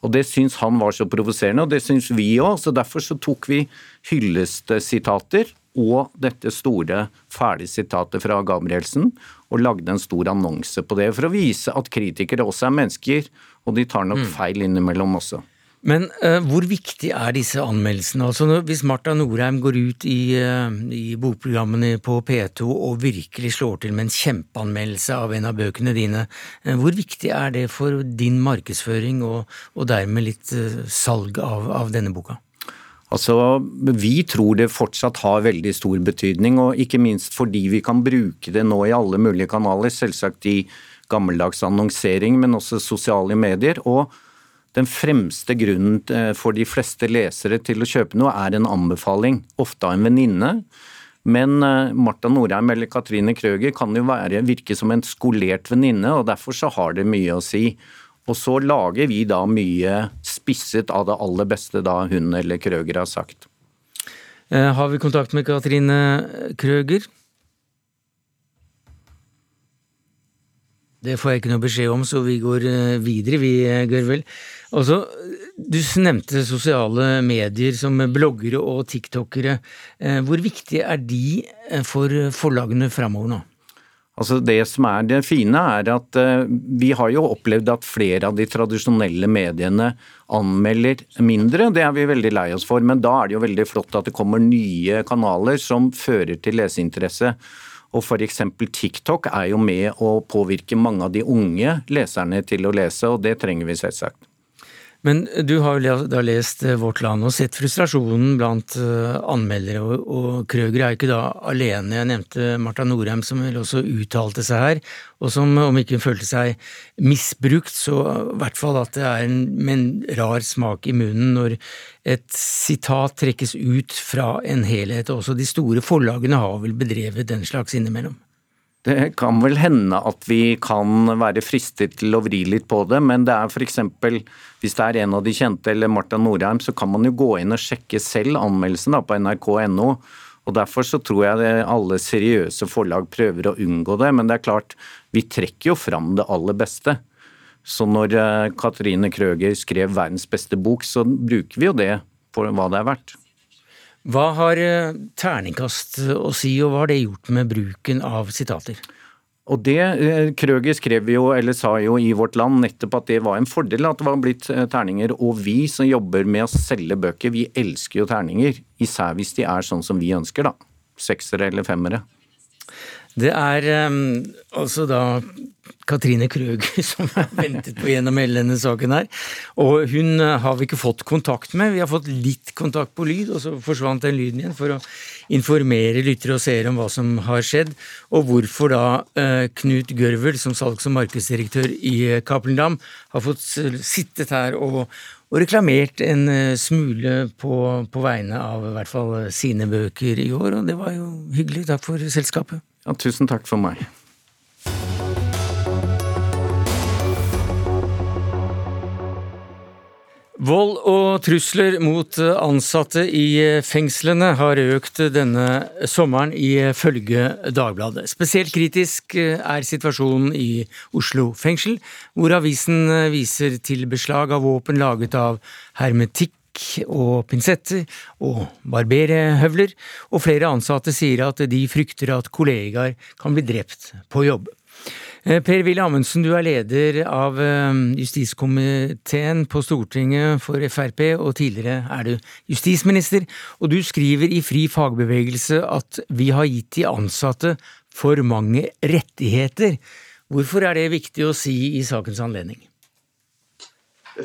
Og Det syns han var så provoserende, og det syns vi òg. Så derfor så tok vi hyllestsitater og dette store, ferdige sitatet fra Gabrielsen og lagde en stor annonse på det, for å vise at kritikere også er mennesker, og de tar nok mm. feil innimellom også. Men uh, hvor viktig er disse anmeldelsene? Altså, hvis Marta Norheim går ut i, uh, i, bokprogrammene på P2 og virkelig slår til med en kjempeanmeldelse av en av bøkene dine, uh, hvor viktig er det for din markedsføring og, og dermed litt salg av, av, denne boka? Altså, Vi tror det fortsatt har veldig stor betydning, og ikke minst fordi vi kan bruke det nå i alle mulige kanaler. Selvsagt i gammeldags annonsering, men også sosiale medier. og den fremste grunnen eh, for de fleste lesere til å kjøpe noe, er en anbefaling, ofte av en venninne. Men eh, Marta Norheim eller Katrine Krøger kan jo være, virke som en skolert venninne, og derfor så har det mye å si. Og så lager vi da mye spisset av det aller beste da hun eller Krøger har sagt. Eh, har vi kontakt med Katrine Krøger? Det får jeg ikke noe beskjed om, så vi går videre, vi, Gørvel. Altså, du nevnte sosiale medier som bloggere og tiktokere. Eh, hvor viktig er de eh, for forlagene framover nå? Altså Det som er det fine, er at uh, vi har jo opplevd at flere av de tradisjonelle mediene anmelder mindre. Det er vi veldig lei oss for, men da er det jo veldig flott at det kommer nye kanaler som fører til leseinteresse. Og f.eks. TikTok er jo med å påvirke mange av de unge leserne til å lese, og det trenger vi selvsagt. Men du har jo da lest eh, Vårt Land og sett frustrasjonen blant eh, anmeldere, og, Krøger er ikke da alene. Jeg nevnte Marta Norheim som vel også uttalte seg her, og som om ikke hun følte seg misbrukt, så i hvert fall at det er en, med en rar smak i munnen når et sitat trekkes ut fra en helhet. Også de store forlagene har vel bedrevet den slags innimellom? Det kan vel hende at vi kan være fristet til å vri litt på det, men det er f.eks. hvis det er en av de kjente eller Marta Norheim, så kan man jo gå inn og sjekke selv anmeldelsen da, på nrk.no. og Derfor så tror jeg alle seriøse forlag prøver å unngå det, men det er klart, vi trekker jo fram det aller beste. Så når eh, Katrine Krøger skrev 'Verdens beste bok', så bruker vi jo det for hva det er verdt. Hva har eh, terningkast å si, og hva har det gjort med bruken av sitater? Og det eh, Krøger skrev jo, eller sa jo i Vårt Land nettopp at det var en fordel at det var blitt eh, terninger. Og vi som jobber med å selge bøker, vi elsker jo terninger. Især hvis de er sånn som vi ønsker, da. Seksere eller femmere. Det er um, altså da Katrine Krøger som har ventet på gjennom hele denne saken her. Og hun eh, har vi ikke fått kontakt med. Vi har fått litt kontakt på lyd, og så forsvant den lyden igjen for å informere lyttere og seere om hva som har skjedd, og hvorfor da uh, Knut Gørvel som salgs- og markedsdirektør i uh, Cappelen Dam har fått sittet her og, og reklamert en smule på, på, vegne av i hvert fall sine bøker i år, og det var jo hyggelig. Takk for selskapet. Ja, tusen takk for meg. Vold og trusler mot ansatte i fengslene har økt denne sommeren ifølge Dagbladet. Spesielt kritisk er situasjonen i Oslo fengsel, hvor avisen viser til beslag av våpen laget av hermetikk og pinsetter og barberhøvler, og flere ansatte sier at de frykter at kollegaer kan bli drept på jobb. Eh, Per-Willy Amundsen, du er leder av eh, justiskomiteen på Stortinget for Frp, og tidligere er du justisminister. Og du skriver i Fri fagbevegelse at vi har gitt de ansatte for mange rettigheter. Hvorfor er det viktig å si i sakens anledning?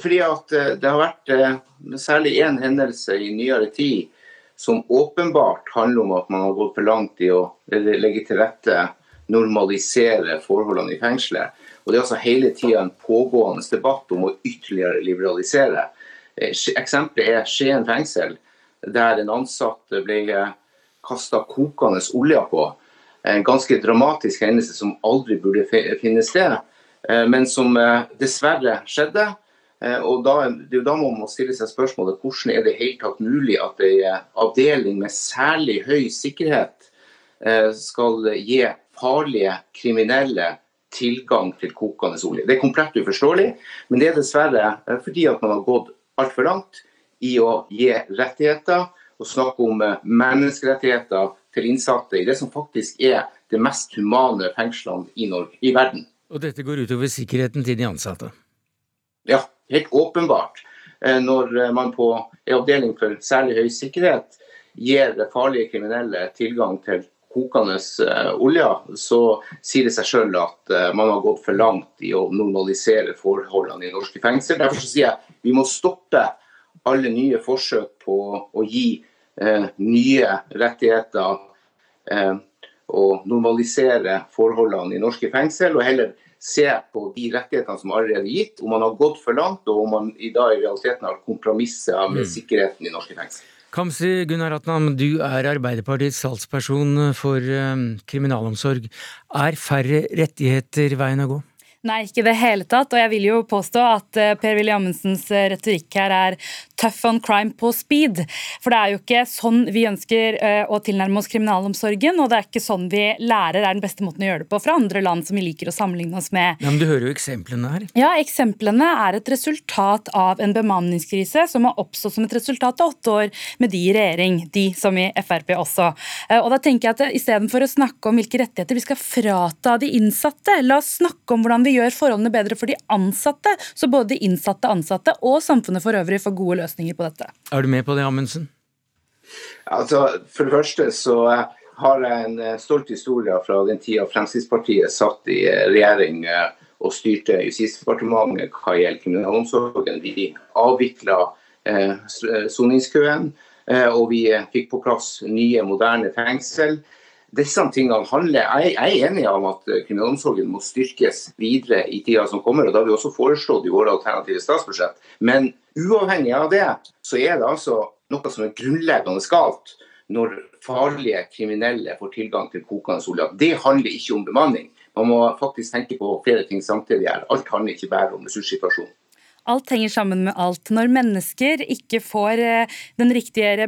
Fordi at eh, det har vært særlig én hendelse i nyere tid som åpenbart handler om at man har gått for langt i å legge til rette normalisere forholdene i fengselet. Og Det er altså hele tida en pågående debatt om å ytterligere liberalisere. Eh, eksempelet er Skien fengsel, der en ansatt ble eh, kasta kokende olje på. En ganske dramatisk hendelse som aldri burde finne sted, eh, men som dessverre skjedde. Og da, da må man stille seg spørsmålet hvordan er det helt tatt mulig at en avdeling med særlig høy sikkerhet skal gi farlige kriminelle tilgang til kokende olje. Det er komplett uforståelig, men det er dessverre eh, fordi at man har gått altfor langt i å gi rettigheter og snakke om eh, menneskerettigheter til innsatte i det som faktisk er det mest humane fengslene i, Norge, i verden. Og dette går utover sikkerheten til de ansatte? Ja, helt åpenbart. Eh, når man på en avdeling for særlig høy sikkerhet gir farlige kriminelle tilgang til kokende uh, olje, så sier det seg sjøl at man har gått for langt i å normalisere forholdene i norske fengsel. Derfor sier jeg vi må stoppe alle nye forsøk på å gi eh, nye rettigheter og normalisere forholdene i norske fengsel, og heller se på de rettighetene som allerede er gitt, om man har gått for langt, og om man i dag i realiteten har kompromisser med mm. sikkerheten i norske fengsel. Kamzy Gunnar Atnam, du er Arbeiderpartiets salgsperson for eh, kriminalomsorg. Er færre rettigheter veien å gå? Nei, ikke i det hele tatt. Og jeg vil jo påstå at eh, Per-Willy Amundsens eh, retorikk her er tough on crime på speed. For det er jo ikke sånn vi ønsker eh, å tilnærme oss kriminalomsorgen, og det er ikke sånn vi lærer er den beste måten å gjøre det på fra andre land som vi liker å sammenligne oss med. Ja, men Du hører jo eksemplene her. Ja, eksemplene er et resultat av en bemanningskrise som har oppstått som et resultat av åtte år med de i regjering, de som i Frp også. Og da tenker jeg at Istedenfor å snakke om hvilke rettigheter vi skal frata de innsatte, la oss snakke om hvordan vi gjør forholdene bedre for de ansatte, så både de innsatte, ansatte og samfunnet for øvrig får gode løsninger på dette. Er du med på det, Amundsen? Altså, for det første så har jeg en eh, stolt historie fra den tida Fremskrittspartiet satt i eh, regjering eh, og styrte Justisdepartementet hva gjelder kriminalomsorgen. Vi avvikla soningskøen, og vi fikk på plass nye, moderne fengsel. Disse tingene handler, Jeg er enig om at kriminalomsorgen må styrkes videre i tida som kommer. og Det har vi også foreslått i våre alternative statsbudsjett. Men uavhengig av det, så er det altså noe som er grunnleggende galt når farlige kriminelle får tilgang til kokende olje. Det handler ikke om bemanning. Man må faktisk tenke på flere ting samtidig her. Alt handler ikke bare om ressurssituasjonen. Alt henger sammen med alt. Når mennesker ikke får eh, den riktige eh,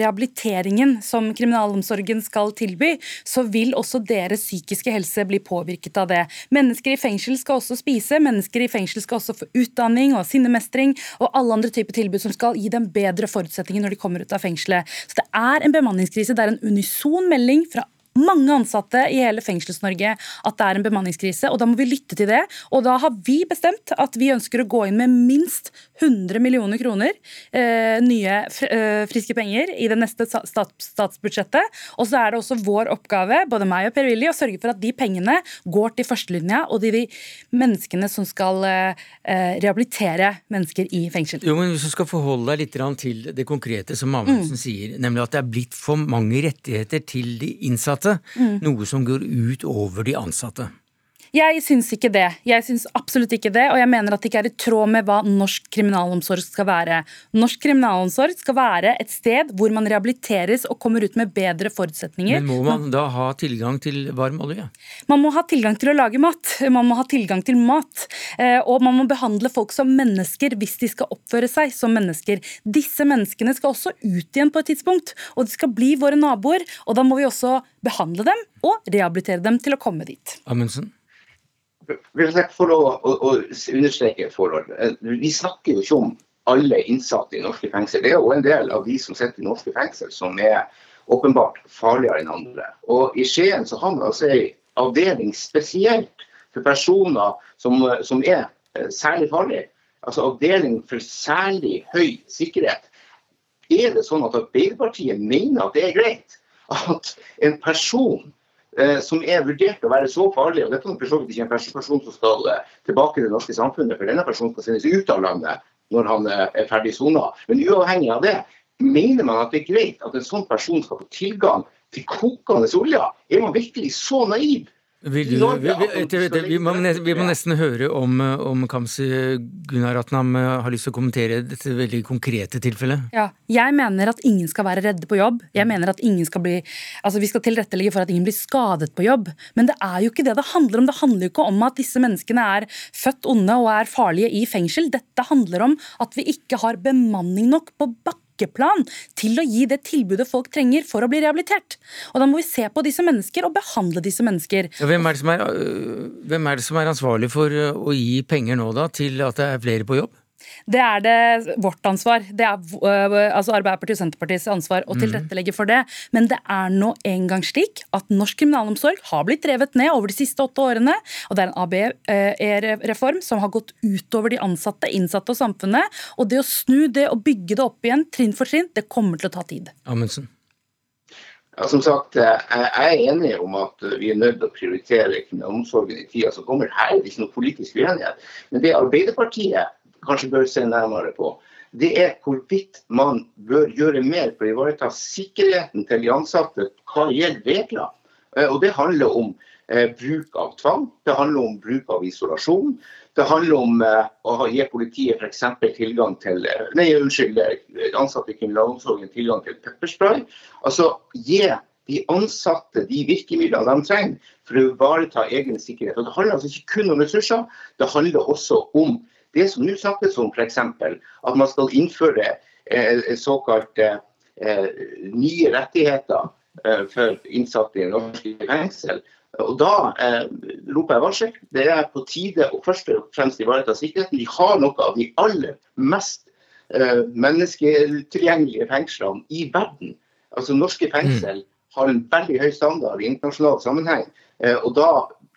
rehabiliteringen som kriminalomsorgen skal tilby, så vil også deres psykiske helse bli påvirket av det. Mennesker i fengsel skal også spise, mennesker i fengsel skal også få utdanning og sinnemestring og alle andre typer tilbud som skal gi dem bedre forutsetninger når de kommer ut av fengselet. Så det er en bemanningskrise. Det er en unison melding fra mange ansatte i hele Fengsels-Norge at det er en bemanningskrise, og da må vi lytte til det. Og da har vi bestemt at vi ønsker å gå inn med minst 100 millioner kroner eh, nye eh, friske penger i det neste statsbudsjettet. Og så er det også vår oppgave, både meg og Per-Willy, å sørge for at de pengene går til førstelinja og de, de menneskene som skal eh, eh, rehabilitere mennesker i fengsel. Jo, men Hvis du skal forholde deg litt til det konkrete som Amundsen mm. sier, nemlig at det er blitt for mange rettigheter til de innsatte ansatte, mm. noe som går ut over de ansatte. Jeg syns ikke det. Jeg syns absolutt ikke det, og jeg mener at det ikke er i tråd med hva norsk kriminalomsorg skal være. Norsk kriminalomsorg skal være et sted hvor man rehabiliteres og kommer ut med bedre forutsetninger. Men må man da ha tilgang til varm olje? Man må ha tilgang til å lage mat. Man må ha tilgang til mat. Eh, og man må behandle folk som mennesker hvis de skal oppføre seg som mennesker. Disse menneskene skal også ut igjen på et tidspunkt, og de skal bli våre naboer. Og da må vi også behandle dem og rehabilitere dem til å komme dit. Amundsen? For å, å, å understreke et forhold. Eh, vi snakker jo ikke om alle innsatte i norske fengsel. Det er jo en del av de som sitter i norske fengsel som er åpenbart farligere enn andre. Og I Skien så har man altså en avdeling spesielt for personer som, som er eh, særlig farlige. Altså avdeling for særlig høy sikkerhet. Er det sånn at Arbeiderpartiet mener at det er greit at en person som er vurdert å være så farlig. og Dette er for så vidt ikke en person som skal eh, tilbake til det norske samfunnet, for denne personen skal sendes ut av landet når han eh, er ferdig sona. Men uavhengig av det, mener man at det er greit at en sånn person skal få tilgang til kokende olje? Er man virkelig så naiv? Vil du, vi, vi, vi, må, vi, må, nesten høre om, om Kamzy Gunaratnam har lyst til å kommentere dette veldig konkrete tilfellet. Ja, Jeg mener at ingen skal være redde på jobb. Jeg mener at ingen skal bli, altså Vi skal tilrettelegge for at ingen blir skadet på jobb. Men det er jo ikke det det handler om. Det handler jo ikke om at disse menneskene er født onde og er farlige i fengsel. Dette handler om at vi ikke har bemanning nok på bakken pakkeplan til å gi det tilbudet folk trenger for å bli rehabilitert. Og Da må vi se på disse mennesker og behandle disse mennesker. Hvem er er, øh, hvem er, det som er ansvarlig for øh, å gi penger nå da, til at det er flere på jobb? Det er det vårt ansvar. Det er uh, altså Arbeiderpartiet og Senterpartiets ansvar å mhm. tilrettelegge for det. Men det er nå engang slik at norsk kriminalomsorg har blitt drevet ned over de siste åtte årene. Og det er en ABE-reform som har gått utover de ansatte, innsatte og samfunnet. Og det å snu det og bygge det opp igjen trinn for trinn, det kommer til å ta tid. Amundsen. Ja, som sagt, Jeg er enig om at vi er nødt til å prioritere kriminalomsorgen i tida som kommer. Her er det ikke noe politisk uenighet. Men det Arbeiderpartiet kanskje bør se nærmere på, det er hvorvidt man bør gjøre mer for å ivareta sikkerheten til de ansatte hva gjelder regler. Eh, og Det handler om eh, bruk av tvang, det handler om bruk av isolasjon. Det handler om eh, å gi politiet f.eks. tilgang til nei, unnskyld, ansatte i kriminalomsorgen tilgang til pepperspray. Altså gi de ansatte de virkemidlene de trenger for å ivareta egen sikkerhet. Og Det handler altså ikke kun om ressurser, det handler også om det som nå snakkes om, f.eks. at man skal innføre eh, såkalte eh, nye rettigheter eh, for innsatte i norske fengsel. Og Da eh, roper jeg varsel. Det er på tide å først og fremst ivareta sikkerheten. Vi har noe av de aller mest eh, mennesketilgjengelige fengslene i verden. Altså Norske fengsel mm. har en veldig høy standard i internasjonal sammenheng. Eh, og Da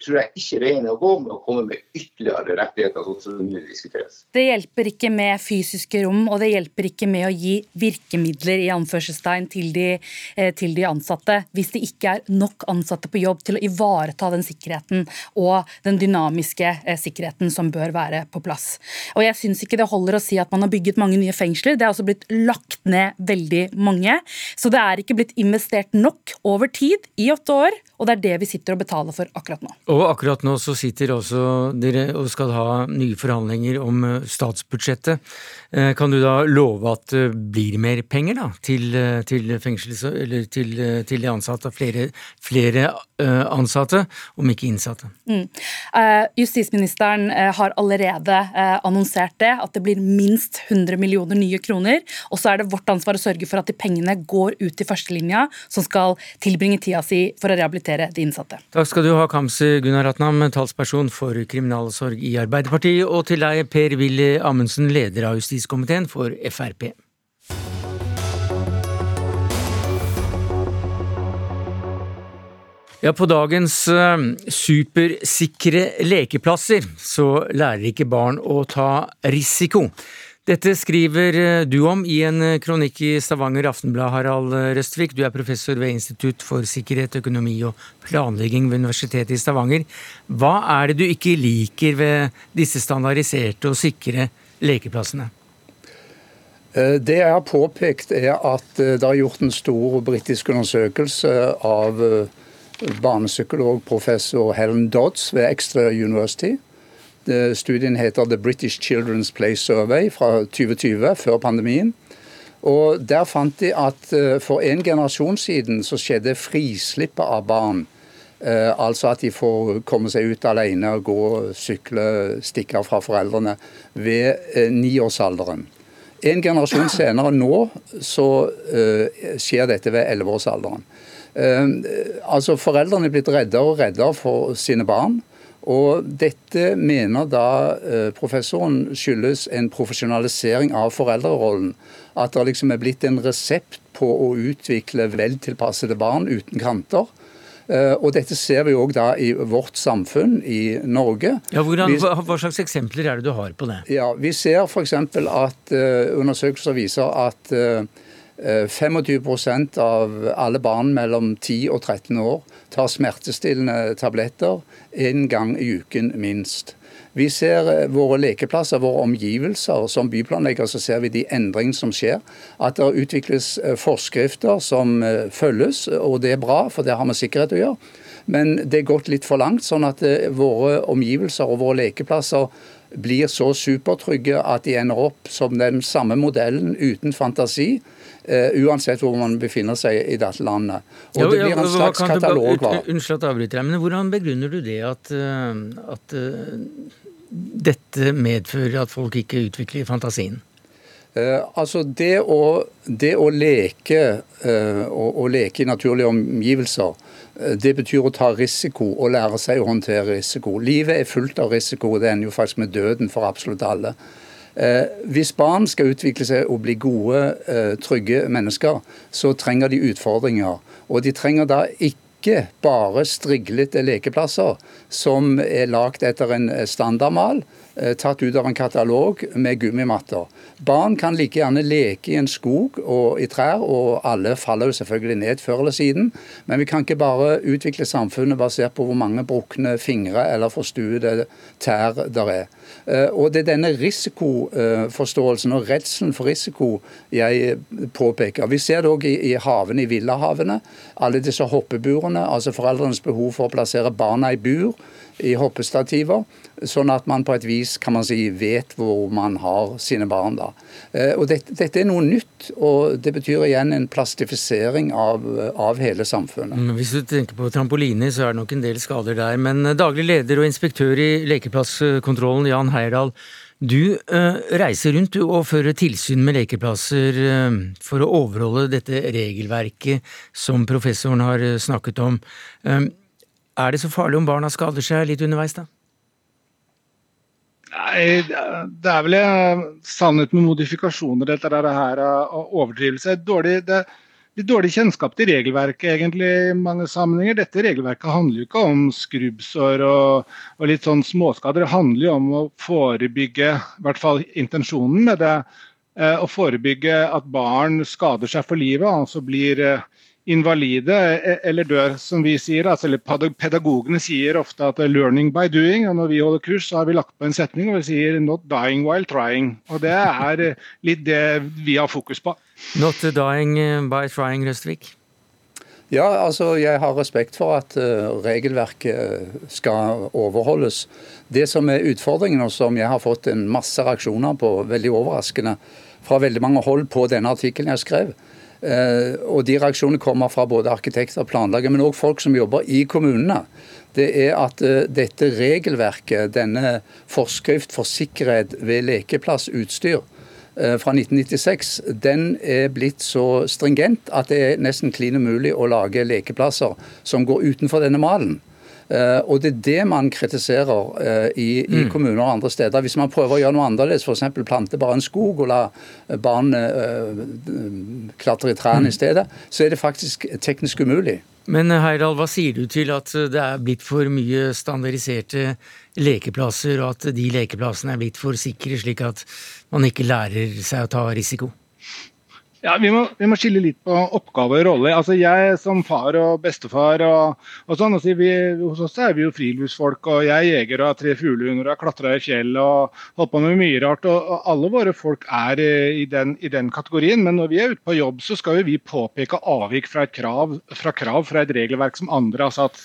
tror jeg ikke veien å gå med å komme med ytterligere rettigheter, sånn som det diskuteres. Det hjelper ikke med fysiske rom, og det hjelper ikke med å gi virkemidler i anførselstegn til de, eh, til de ansatte, hvis det ikke er nok ansatte på jobb til å ivareta den sikkerheten og den dynamiske eh, sikkerheten som bør være på plass. Og jeg syns ikke det holder å si at man har bygget mange nye fengsler. Det er også blitt lagt ned veldig mange. Så det er ikke blitt investert nok over tid i åtte år, og det er det vi sitter og betaler for akkurat nå. Og akkurat nå så sitter også dere og skal ha nye forhandlinger om eh, statsbudsjettet. Eh, kan du da love at det blir mer penger da, til, eh, til fengsels... Eller til, til, de ansatte? Flere, flere ansatte, om ikke innsatte? Mm. Justisministeren har allerede annonsert det, at det blir minst 100 millioner nye kroner. Og så er det vårt ansvar å sørge for at de pengene går ut til førstelinja, som skal tilbringe tida si for å rehabilitere de innsatte. Takk skal du ha, Kamzy Gunaratnam, talsperson for kriminalomsorg i Arbeiderpartiet, og til deg, Per-Willy Amundsen, leder av justiskomiteen for Frp. Ja, På dagens uh, supersikre lekeplasser så lærer ikke barn å ta risiko. Dette skriver eh, du om i en eh, kronikk i Stavanger Aftenblad, Harald Røstvik. Du er professor ved Institutt for sikkerhet, økonomi og planlegging ved Universitetet i Stavanger. Hva er det du ikke liker ved disse standardiserte og sikre lekeplassene? Eh, det jeg har påpekt, er at det er gjort en stor britisk undersøkelse av barnepsykologprofessor Helen Dodds ved Extra University Studien heter The British Children's Play Survey fra 2020, før pandemien. Og Der fant de at eh, for en generasjon siden så skjedde frislippet av barn. Eh, altså at de får komme seg ut alene, gå, sykle, stikke fra foreldrene ved eh, niårsalderen. En generasjon senere nå så skjer dette ved elleveårsalderen. altså Foreldrene er blitt reddere og reddere for sine barn. Og Dette mener da eh, professoren skyldes en profesjonalisering av foreldrerollen. At det liksom er blitt en resept på å utvikle veltilpassede barn uten kanter. Uh, og Dette ser vi òg i vårt samfunn i Norge. Ja, hvordan, hva, hva, slags eksempler er det du har på det? Ja, Vi ser f.eks. at uh, undersøkelser viser at 25% av alle barn mellom 10 og 13 år tar smertestillende tabletter en gang i uken minst. Vi ser eh, våre lekeplasser, våre omgivelser. Som byplanlegger så ser vi de endringene som skjer. At det utvikles eh, forskrifter som eh, følges, og det er bra, for det har med sikkerhet å gjøre. Men det er gått litt for langt, sånn at våre omgivelser og våre lekeplasser blir så supertrygge at de ender opp som den samme modellen uten fantasi uansett hvor man befinner seg i dette landet. Og ja, Det blir en slags katalog. Unnskyld at jeg avbryter deg, men hvordan begrunner du det at, uh, at uh, dette medfører at folk ikke utvikler fantasien? altså det å, det å leke og, og leke i naturlige omgivelser, det betyr å ta risiko og lære seg å håndtere risiko. Livet er fullt av risiko, det ender jo faktisk med døden for absolutt alle. Eh, hvis barn skal utvikle seg og bli gode, eh, trygge mennesker, så trenger de utfordringer. Og de trenger da ikke bare striglete lekeplasser som er lagd etter en standardmal, tatt ut av en katalog med gummimatter. Barn kan like gjerne leke i en skog og i trær, og alle faller jo selvfølgelig ned før eller siden. Men vi kan ikke bare utvikle samfunnet basert på hvor mange brukne fingre eller forstuede tær der er. Eh, og Det er denne risikoforståelsen og redselen for risiko jeg påpeker. Vi ser det òg i havene, i villahavene. Alle disse hoppeburene, altså foreldrenes behov for å plassere barna i bur i hoppestativer, sånn at man på et vis kan man si, vet hvor man har sine barn. da. Eh, og dette, dette er noe nytt, og det betyr igjen en plastifisering av, av hele samfunnet. Hvis du tenker på trampoliner, så er det nok en del skader der. Men eh, daglig leder og inspektør i lekeplasskontrollen, Jan Heyerdahl. Du uh, reiser rundt og fører tilsyn med lekeplasser uh, for å overholde dette regelverket som professoren har snakket om. Uh, er det så farlig om barna skader seg litt underveis, da? Nei, Det er vel sannhet med modifikasjoner, dette der, det her overdrivelse. Dårlig, det, litt dårlig kjennskap til regelverket egentlig i mange sammenhenger. Dette regelverket handler jo ikke om skrubbsår og, og, litt sånn småskader. Det handler jo om å forebygge, i hvert fall intensjonen med det, eh, å forebygge at barn skader seg for livet, altså blir eh, invalide e, eller dør, som vi sier. Altså, pedagogene sier ofte at 'learning by doing'. og Når vi holder kurs, så har vi lagt på en setning og vi sier 'not dying while trying'. Og Det er eh, litt det vi har fokus på. Not dying eh, by trying, Røstvik? Ja, altså jeg har respekt for at uh, regelverket skal overholdes. Det som er utfordringen, og som jeg har fått en masse reaksjoner på, veldig overraskende, fra veldig mange hold på denne artikkelen jeg skrev, Eh, og De reaksjonene kommer fra både arkitekter og planleggere, men òg folk som jobber i kommunene. Det er at eh, dette regelverket, denne forskrift for sikkerhet ved lekeplassutstyr eh, fra 1996, den er blitt så stringent at det er nesten klin umulig å lage lekeplasser som går utenfor denne malen. Uh, og Det er det man kritiserer uh, i, i mm. kommuner og andre steder. Hvis man prøver å gjøre noe annerledes, f.eks. plante bare en skog og la barn uh, klatre i trærne mm. i stedet, så er det faktisk teknisk umulig. Men Heidal, hva sier du til at det er blitt for mye standardiserte lekeplasser, og at de lekeplassene er blitt for sikre, slik at man ikke lærer seg å ta risiko? Ja, vi må, vi må, skille litt på oppgave og rolle. Altså Jeg som far og bestefar og, og sånn, altså vi, hos oss er vi jo friluftsfolk. og Jeg er jeger og har tre fuglehunder og har klatra i fjell og holdt på med mye rart. og, og Alle våre folk er eh, i den, i den, kategorien. Men når vi er ute på jobb, så skal jo vi påpeke avvik fra et krav fra, krav fra et regelverk som andre har satt.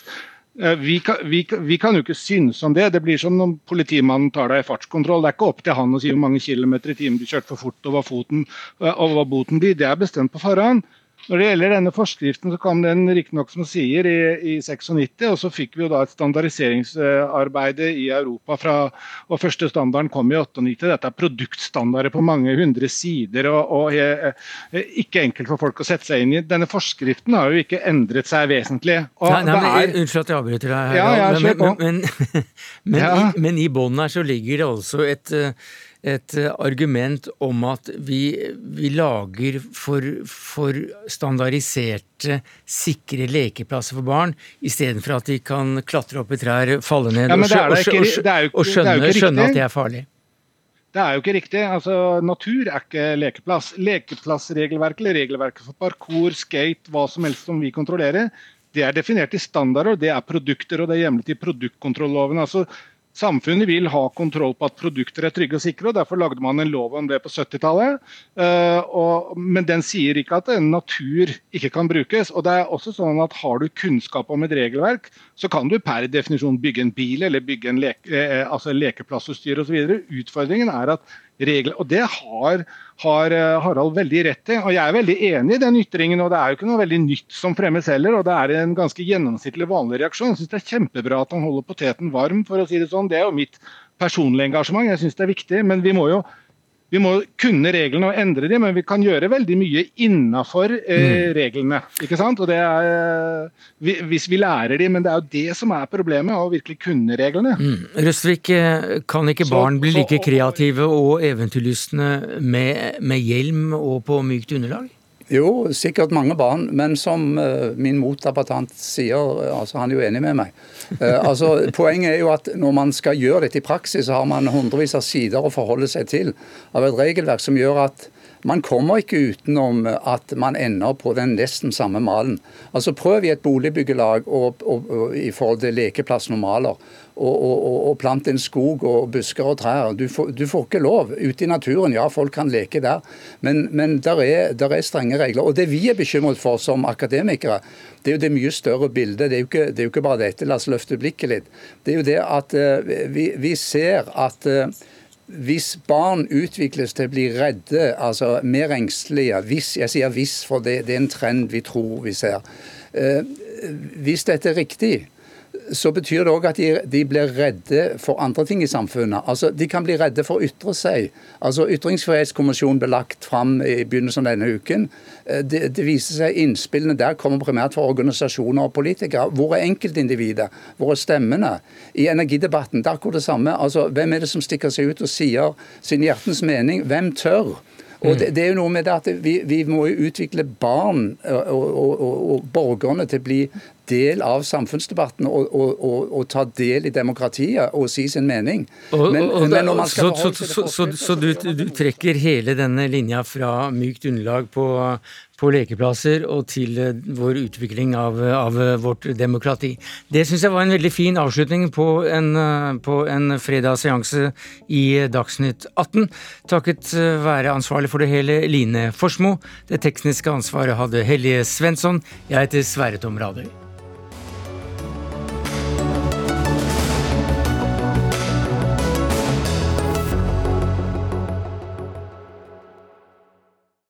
Eh, vi kan, vi, vi kan, jo ikke synes om det. Det blir som når politimannen tar deg i fartskontroll. Det er ikke opp til han å si hvor mange kilometer i timen du kjørte for fort hva, foten, eh, og boten. Det er bestemt på forhånd. Når det gjelder denne forskriften, så kom den riktignok som sier i, i 96, og så fikk vi jo da et standardiseringsarbeid i Europa fra og Første standarden kom i 98. Dette er produktstandarder på mange hundre sider og, og er, er ikke enkelt for folk å sette seg inn i. Denne forskriften har jo ikke endret seg vesentlig. nei, nei, men, er... Unnskyld at jeg avbryter deg, her, ja, men, men, men, men, ja. i, men i bånn her så ligger det altså et et eh, argument om at vi, vi lager for, for, standardiserte, sikre lekeplasser for barn, istedenfor at de kan klatre opp i trær, falle ned ja, og, skjønne, skjønne, skjønne at det er farlig. Det er jo ikke riktig. Altså, natur er ikke lekeplass. Lekeplassregelverket eller regelverket for parkour, skate, hva som helst som vi kontrollerer, det er definert i standarder, og det er produkter og det er hjemlet i produktkontrolloven. Altså, Samfunnet vil ha kontroll på at produkter er trygge og sikre, og derfor lagde man en lov om det på 70-tallet. Uh, men den sier ikke at natur ikke kan brukes. og det er også sånn at Har du kunnskap om et regelverk, så kan du per definisjon bygge en bil eller bygge en leke, uh, altså lekeplassutstyr osv. Utfordringen er at regler. Og det har, har, eh, Harald veldig rett i. Og jeg er veldig enig i den ytringen. Og det er jo ikke noe veldig nytt som fremmes heller. Og det er en ganske gjennomsnittlig vanlig reaksjon. Jeg syns det er kjempebra at han holder poteten varm, for å si det sånn. Det er jo mitt personlige engasjement. Jeg syns det er viktig. Men vi må jo vi må kunne reglene og endre dem, men vi kan gjøre veldig mye innafor eh, mm. reglene. ikke sant? Og det er, vi, Hvis vi lærer dem, men det er jo det som er problemet, å virkelig kunne reglene. Mm. Røstvik, eh, kan ikke barn så, bli like kreative og eventyrlystne med, med hjelm og på mykt underlag? Jo, sikkert mange barn, men som uh, min motdebattant sier, altså han er jo enig med meg. Uh, altså, Poenget er jo at når man skal gjøre dette i praksis, så har man hundrevis av sider å forholde seg til av et regelverk som gjør at man kommer ikke utenom at man ender på den nesten samme malen. Altså Prøv i et boligbyggelag og, og, og, i forhold til lekeplassnormaler og, og, plante en skog og busker og trær. Du får, du får, ikke lov. Ute i naturen, ja, folk kan leke der, men, men der, er, der er strenge regler. Og Det vi er bekymret for som akademikere, det er jo det mye større bildet. Det er jo ikke, det er jo ikke bare dette. La oss løfte blikket litt. Det er jo det at uh, vi, vi, ser at uh, hvis barn utvikles til å bli redde, altså mer engstelige hvis, Jeg sier hvis, for det, det er en trend vi tror vi ser. Uh, hvis dette er riktig, så betyr det òg at de, de, blir redde for andre ting i samfunnet. Altså, De kan bli redde for å ytre seg. Altså, Ytringsfrihetskommisjonen ble lagt fram i begynnelsen av denne uken. Eh, det, det viser seg Innspillene der kommer primært fra organisasjoner og politikere. Hvor er enkeltindividet? Hvor er stemmene? I energidebatten det er akkurat det samme. Altså, Hvem er det som stikker seg ut og sier sin hjertens mening? Hvem tør? Og Mm. det, det er jo noe med det at vi, vi må jo utvikle barn og, og, og, og borgerne til å bli del av samfunnsdebatten og, og, og, og ta del i demokratiet og si sin mening. Men, men så så, så, så, så du, du trekker hele denne linja fra mykt underlag på, på lekeplasser og til eh, vår utvikling av, av vårt demokrati. Det syns jeg var en veldig fin avslutning på en, eh, på en fredagsseanse i Dagsnytt 18. Takket eh, være ansvarlig for det hele Line Forsmo. Det tekniske ansvaret hadde Hellige Svensson. Jeg heter Sverre Tom Radøy.